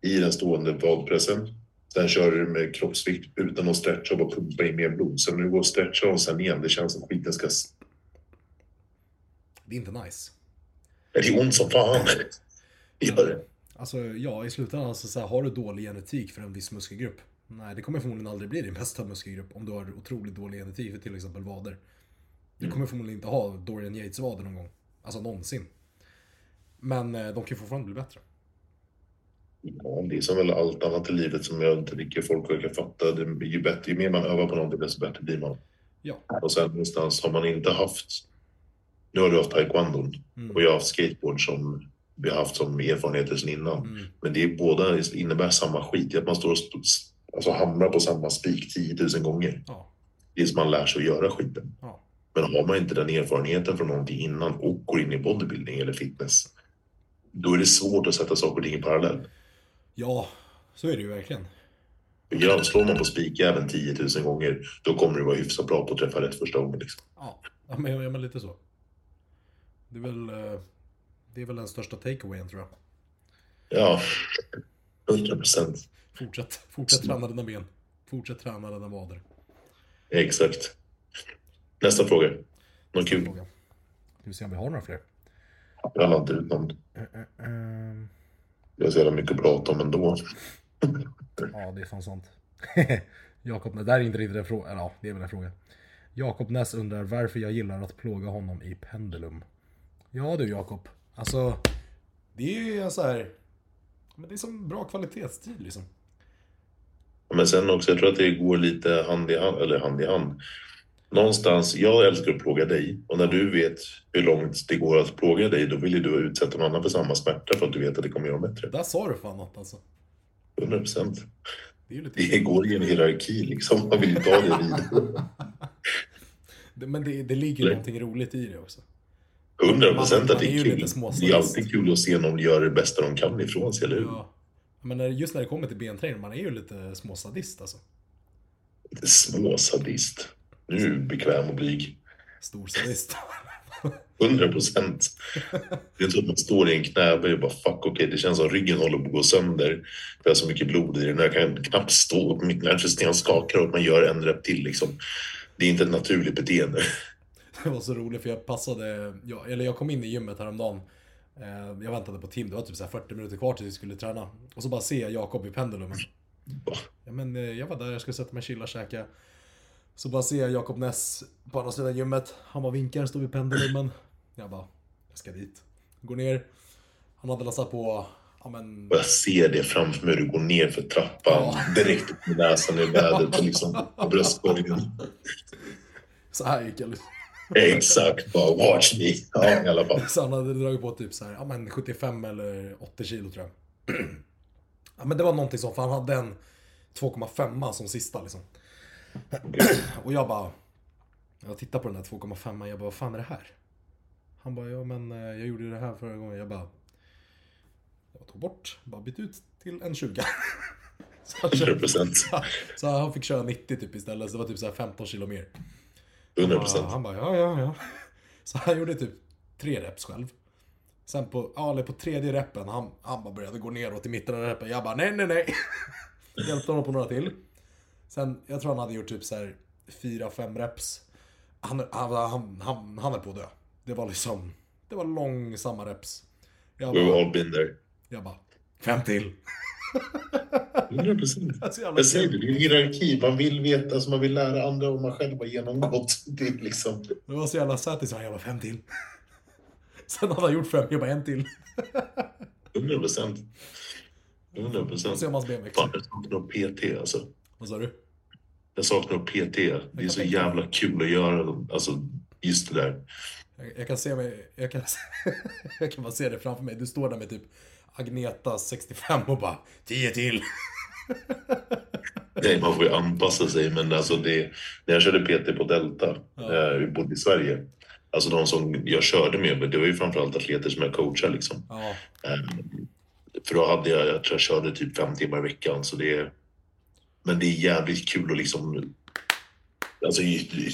i den stående vadpressen. Sen kör du med kroppsvikt utan att stretcha och bara pumpa in mer blod. Sen när du går och stretchar och sen igen, det känns som skiten ska... Det är inte nice. Det är ont som fan. Gör det. Alltså, ja, i slutändan, alltså, så här, har du dålig genetik för en viss muskelgrupp? Nej, det kommer förmodligen aldrig bli din bästa muskelgrupp om du har otroligt dålig genetik för till exempel vader. Du kommer förmodligen inte ha Dorian Yates-vader någon gång. Alltså någonsin. Men eh, de kan ju fortfarande bli bättre. Ja, det är som väl allt annat i livet som jag inte tycker folk verkar fatta. Det är ju, bättre, ju mer man övar på någonting desto bättre blir man. Ja. Och sen någonstans har man inte haft... Nu har du haft taekwondo Mm. och jag har haft skateboard som vi har haft som erfarenheter sedan innan. Mm. Men det är båda innebär samma skit. Att man står och alltså hamrar på samma spik 10 000 gånger. Ja. Tills man lär sig att göra skiten. Ja. Men har man inte den erfarenheten från någonting innan och går in i bodybuilding eller fitness. Då är det svårt att sätta saker och ting i parallell. Ja, så är det ju verkligen. Slår man på spikjäveln 10 000 gånger, då kommer du vara hyfsat bra på att träffa rätt första gången. Liksom. Ja, men, ja, men lite så. Det är väl, eh, det är väl den största takeawayen tror jag. Ja, 100 procent. Fortsätt, fortsätt träna dina ben. Fortsätt träna dina vader. Exakt. Nästa fråga. Någon kul? Fråga. Ska vi se om vi har några fler? Jag har inte ut någon. Eh, eh, ehm. Jag har så jävla mycket att prata om ändå. Ja, det är fan sant. Jakob, det där är inte riktigt en fråga. Eller ja, det är väl en fråga. Jakob Ness undrar varför jag gillar att plåga honom i Pendulum. Ja du Jakob. Alltså, det är ju så här. Men det är som bra kvalitetstid liksom. Men sen också, jag tror att det går lite hand i hand, eller hand i hand. Någonstans, jag älskar att plåga dig och när du vet hur långt det går att plåga dig, då vill ju du utsätta någon annan för samma smärta för att du vet att det kommer göra bättre. Där sa du fan något alltså. 100 procent. Det. Det går i en hierarki liksom, man vill ju ta det vidare. Men det, det ligger ju någonting roligt i det också. 100 procent Man- att man är det är kul. Det är alltid kul att se någon göra det bästa de kan ifrån sig, eller hur? Ja. Men just när det kommer till benträning, man är ju lite småsadist alltså. Småsadist. Nu är du bekväm och blyg. Storsadist. 100 procent. Det är så att man står i en knäböj och bara fuck okej, det känns som ryggen håller på att gå sönder. För jag har så mycket blod i den. Jag kan knappt stå upp. Mitt nervsystem skakar och man gör en rep till liksom. Det är inte ett naturligt beteende. Det var så roligt för jag passade, ja, eller jag kom in i gymmet häromdagen. Eh, Jag väntade på Tim, det var typ så här 40 minuter kvar tills vi skulle träna. Och så bara ser jag Jakob i pendulumen. Ja, men eh, jag var där, jag skulle sätta mig chilla och käka. Så bara ser jag Jakob Ness på andra sidan gymmet. Han bara vinkar, står vid pendulumen. Jag bara, jag ska dit. Går ner. Han hade lastat på, ja men... Och jag ser det framför mig. Du går ner för trappan Ja. direkt upp med näsan i vädret och liksom på bröstkorgen. Så här gick jag liksom. Exakt, bara watch me. Ja, i alla fall. Så han hade dragit på typ så här, ja men 75 eller 80 kilo tror jag. Ja men det var någonting som, för han hade en 2,5 som sista liksom. Och jag bara, jag tittade på den där 2,5 jag bara, vad fan är det här? Han bara, ja men eh, jag gjorde det här förra gången. Jag bara, jag tog bort, bara bytt ut till en 20. Så han, 100 körde, procent. så han fick köra 90 typ istället, så det var typ så här 15 kilo mer. 100 Ja, procent. han bara, ja, ja, ja. Så han gjorde typ tre reps själv. Sen på, ja, eller på tredje repen, han, han bara började gå neråt i mitten av repen. Jag bara, nej, nej, nej. Hjälpte honom på några till. Sen, jag tror han hade gjort typ så här fyra, fem reps. Han, han, han, han, han är på att dö. Det var liksom, det var långsamma reps. Jag We've bara, all been there. jag bara fem till. 100 procent. Det är så jävla Jag säger det, det är en hierarki. Man vill veta, alltså man vill lära andra vad man själv har genomgått. Det är liksom... Det var så jävla satisfying. Jag bara, fem till. Sen hade han gjort fem, jag bara en till. 100 procent. 100 Får procent. Fan, jag saknar PT alltså. Vad sa du? Jag saknar PT. Det är så jävla kul att göra alltså, just det där. Jag, jag kan se mig, jag kan, jag kan bara se det framför mig. Du står där med typ Agneta 65 och bara 10 till. Nej, man får ju anpassa sig, men alltså det, när jag körde PT på Delta, Ja. eh, vi bodde i Sverige, alltså de som jag körde med, det var ju framförallt atleter som jag coachade liksom. Ja, Eh, för då hade jag, jag tror jag körde typ fem timmar i veckan, så det men det är jävligt kul att liksom Alltså,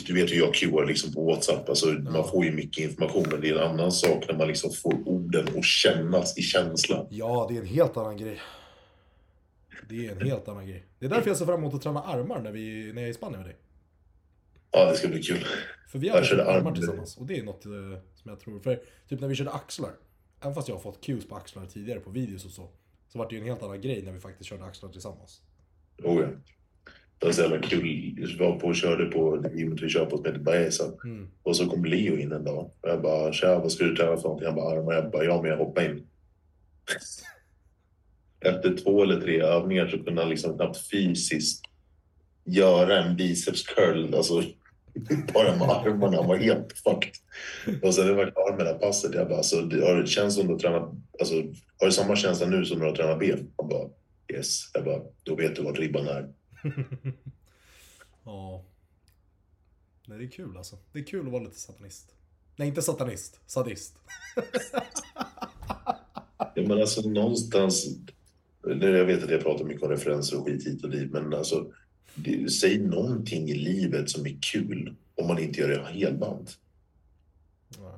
du vet hur jag Qar liksom på WhatsApp. Alltså, Man får ju mycket information, men det är en annan sak när man liksom får orden att kännas i känslan. ja, det är en helt annan grej. Det är en helt annan grej. Det är därför jag ser fram emot att träna armar när, vi, när jag är i Spanien med dig. Ja, det ska bli kul. För vi har kört armar arm- tillsammans. Och det är något eh, som jag tror, för typ när vi körde axlar. Även fast jag har fått cues på axlar tidigare på videos och så. Så var det ju en helt annan grej när vi faktiskt körde axlar tillsammans. Oh, ja. Det var så jävla kul. Jag var på och körde på det gymmet vi kör på som heter Baeza. Mm. Och så kom Leo in en dag. Och jag bara, tja, vad ska du träna för någonting? Han bara, armar. Jag bara, ja, men jag hoppar in. Efter två eller tre övningar så kunde han liksom knappt fysiskt göra en biceps curl. Alltså, bara med armarna. Han var helt fucked. Och sen när jag var klar med det här passet, jag bara, alltså, det har, känns som du har tränat, alltså, har du samma känsla nu som när du har tränat ben? Han bara, yes. Jag bara, då vet du vart ribban är. Ja. Nej, det är kul alltså. Det är kul att vara lite satanist. Nej, inte satanist. Sadist. Ja, men alltså någonstans, jag vet att jag pratar mycket om referenser och skit hit och dit, men alltså det, säg någonting i livet som är kul om man inte gör det helband.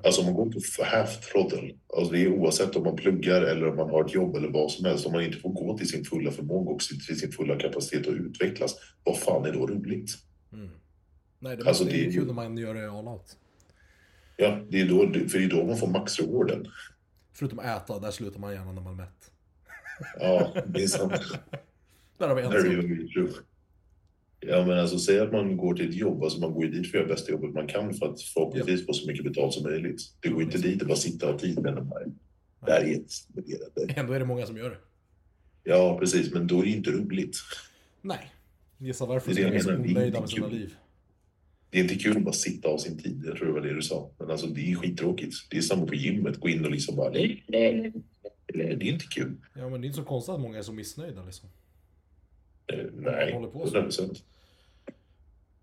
Alltså om man går på half throttle, alltså det är oavsett om man pluggar eller om man har ett jobb eller vad som helst, om man inte får gå till sin fulla förmåga och till sin fulla kapacitet och utvecklas, vad fan är då roligt? Mm. Nej, det, Alltså, det är det- kul när man gör det all out. Ja, det är då, för det är då man får maxrewarden. Förutom äta, där slutar man gärna när man är mätt. Ja, det är sant. Där har vi en sak. Ja, men alltså säg att man går till ett jobb, alltså man går ju dit för att göra bästa jobbet man kan för att förhoppningsvis få så mycket betalt som möjligt. Du går inte dit och bara sitta och ha tid med den här. Det här är jättestimulerande. Ändå är det många som gör det. Ja, precis, men då är det inte roligt. Nej. Gissa varför Det är det är så onöjda inte med sina kul. liv. Det är inte kul att bara sitta av sin tid. Jag tror det var det du sa. Men alltså det är skittråkigt. Det är samma på gymmet. Gå in och liksom bara... Det är inte kul. Ja, men det är inte så konstigt att många är så missnöjda liksom. Eh, Nej, håller på så. 100 procent.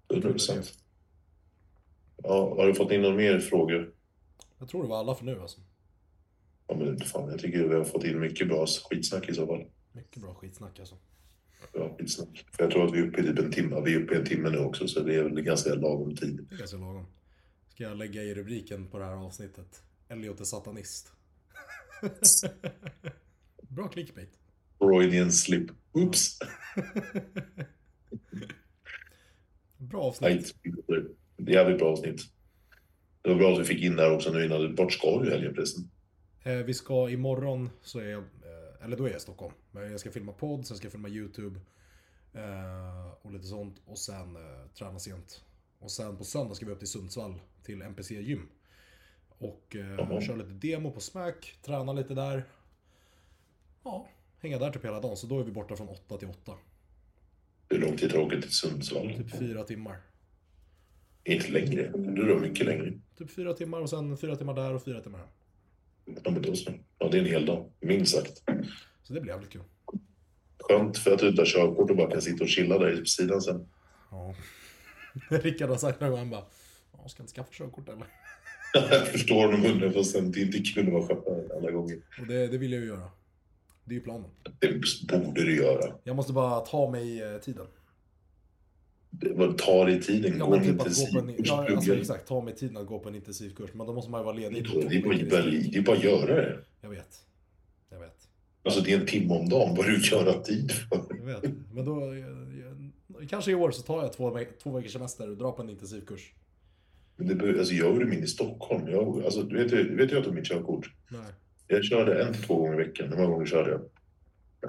100 procent. Ja, har du fått in några mer frågor? Jag tror det var alla för nu alltså. Ja, men fan, jag tycker vi har fått in mycket bra skitsnack i så fall. Mycket bra skitsnack alltså. Ja, skitsnack. För jag tror att vi är uppe i typ en timme. Vi är uppe i en timme nu också, så det är väl ganska lagom tid. Det är ganska lagom. Ska jag lägga i rubriken på det här avsnittet? Elliot är satanist. bra clickbait. Freudian slip. Oops! Bra avsnitt. Nej, det är jävligt bra avsnitt. Det var bra att vi fick in där också nu innan. du- Vart ska du i helgen förresten? Eh, vi ska imorgon så är jag, eh, eller då är jag i Stockholm. Men jag ska filma podd, sen ska jag filma YouTube. Eh, och lite sånt. Och sen träna sent. Och sen på söndag ska vi upp till Sundsvall till NPC gym. Och eh, köra lite demo på Smack, träna lite där. Ja, hänga där typ hela dagen. Så då är vi borta från 8 till 8. Hur lång tid har du åkt till Sundsvall? Typ fyra timmar. Inte längre. Du är mycket längre. Typ fyra timmar och sen fyra timmar där och fyra timmar här. Ja, men då så. Ja, det är en hel dag. Minst sagt. Så det blir jävligt kul. Skönt för att du inte har körkort och bara kan sitta och chilla där på sidan sen. Ja. Rickard har sagt någon gång, han bara, "Ja, ska inte skaffa körkort eller? Jag förstår honom hundra procent. Det är inte kul att vara chaufför alla gånger. Och det, det vill jag ju göra. Det är ju planen. Det borde du göra. Jag måste bara ta mig eh, tiden. Det var- Ta dig tiden. Ja, Gå en typ att på en, intensivkurs. ja, alltså, exakt, ta mig tiden att gå på en intensivkurs. Men då måste man ju vara ledig. Det är bara, det är bara att göra det. Jag vet. Jag vet. Alltså det är en timme om dagen. Vad du göra tid för? Jag vet. Men då, eh, jag, kanske i år så tar jag två, två veckors semester och drar på en intensivkurs. Men det, alltså jag gjorde min i Stockholm. Jag, alltså, du vet, du vet jag tog mitt körkort. Nej. Jag körde en till två gånger i veckan. Hur många gånger körde jag?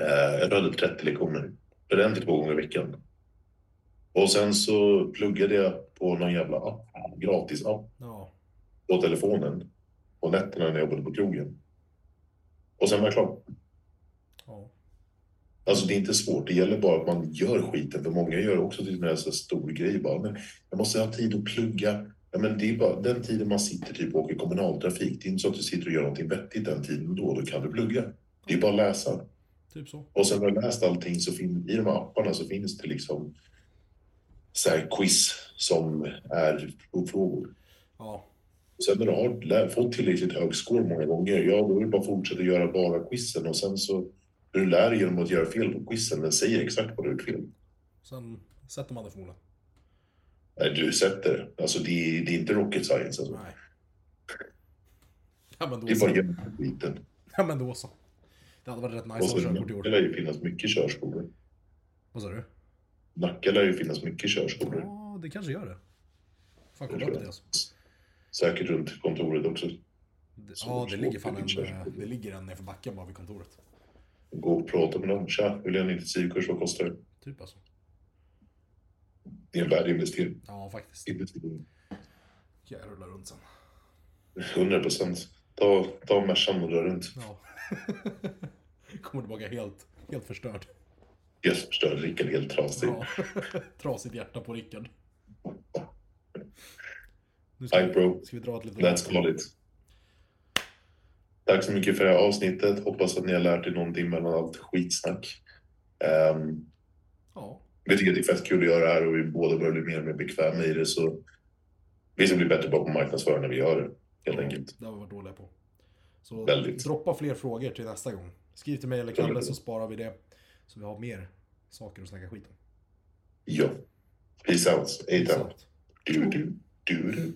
Eh, jag hade 30 lektioner. Körde en till två gånger i veckan. Och sen så pluggade jag på någon jävla app. Gratis app Ja. på telefonen. På nätterna när jag jobbade på krogen. Och sen var jag klar. ja. Alltså det är inte svårt, det gäller bara att man gör skiten. För många gör också till en så stor grej bara. Men jag måste ha tid att plugga. Ja, men det är bara den tiden man sitter typ och åker kommunaltrafik. Det är inte så att du sitter och gör någonting vettigt den tiden då. Då kan du plugga. Det är bara att läsa. Typ så. Och sen när du läst allting så finns i de här apparna så finns det liksom så här quiz som är frågor. Ja, Sen när du har fått tillräckligt hög score många gånger, ja då är det bara att fortsätta göra bara quizen och sen så du lär dig genom att göra fel på quizen. Den säger exakt vad du har gjort fel. sen sätter man det förmodligen. Nej, du sätter det. Alltså det är, det är inte rocket science alltså. Nej. Ja men då Det är bara så. göra skiten. Ja men då så. Det hade varit rätt nice att ha körkort i det år. lär ju finnas mycket körskolor. Vad sa du? Nacka lär ju finnas mycket körskolor. Ja, det kanske gör det. Fan, Det kolla upp det alltså. Säkert runt kontoret också. Det- Ja, det ligger fan en, eh, det ligger en nerför backen bara vid kontoret. Gå och prata med dem. Tja, vill jag en intensivkurs? Vad kostar det? Typ alltså. Det är en värd investering. Ja, faktiskt. Investering. Jag rulla runt sen. 100 procent. Ta, ta Mercan och dra runt. Ja. Kommer tillbaka helt, helt förstörd. Helt förstörd, Rickard helt trasig. Ja. Trasigt hjärta på Rickard. Nu ska Hi bro, ska vi dra ett litet... let's call it. Tack så mycket för det här avsnittet. Hoppas att ni har lärt er någonting mellan allt skitsnack. Um, Ja, vi tycker att det är fett kul att göra det här och vi båda börjar bli mer och mer bekväma i det. Så vi ska bli bättre på att marknadsföra när vi gör det, helt enkelt. det har vi varit dåliga på. Så Väldigt. droppa fler frågor till nästa gång. Skriv till mig eller Kalle så sparar vi det. Så vi har mer saker att snacka skit om. Ja. Peace out. Peace out. Du, du, du, du.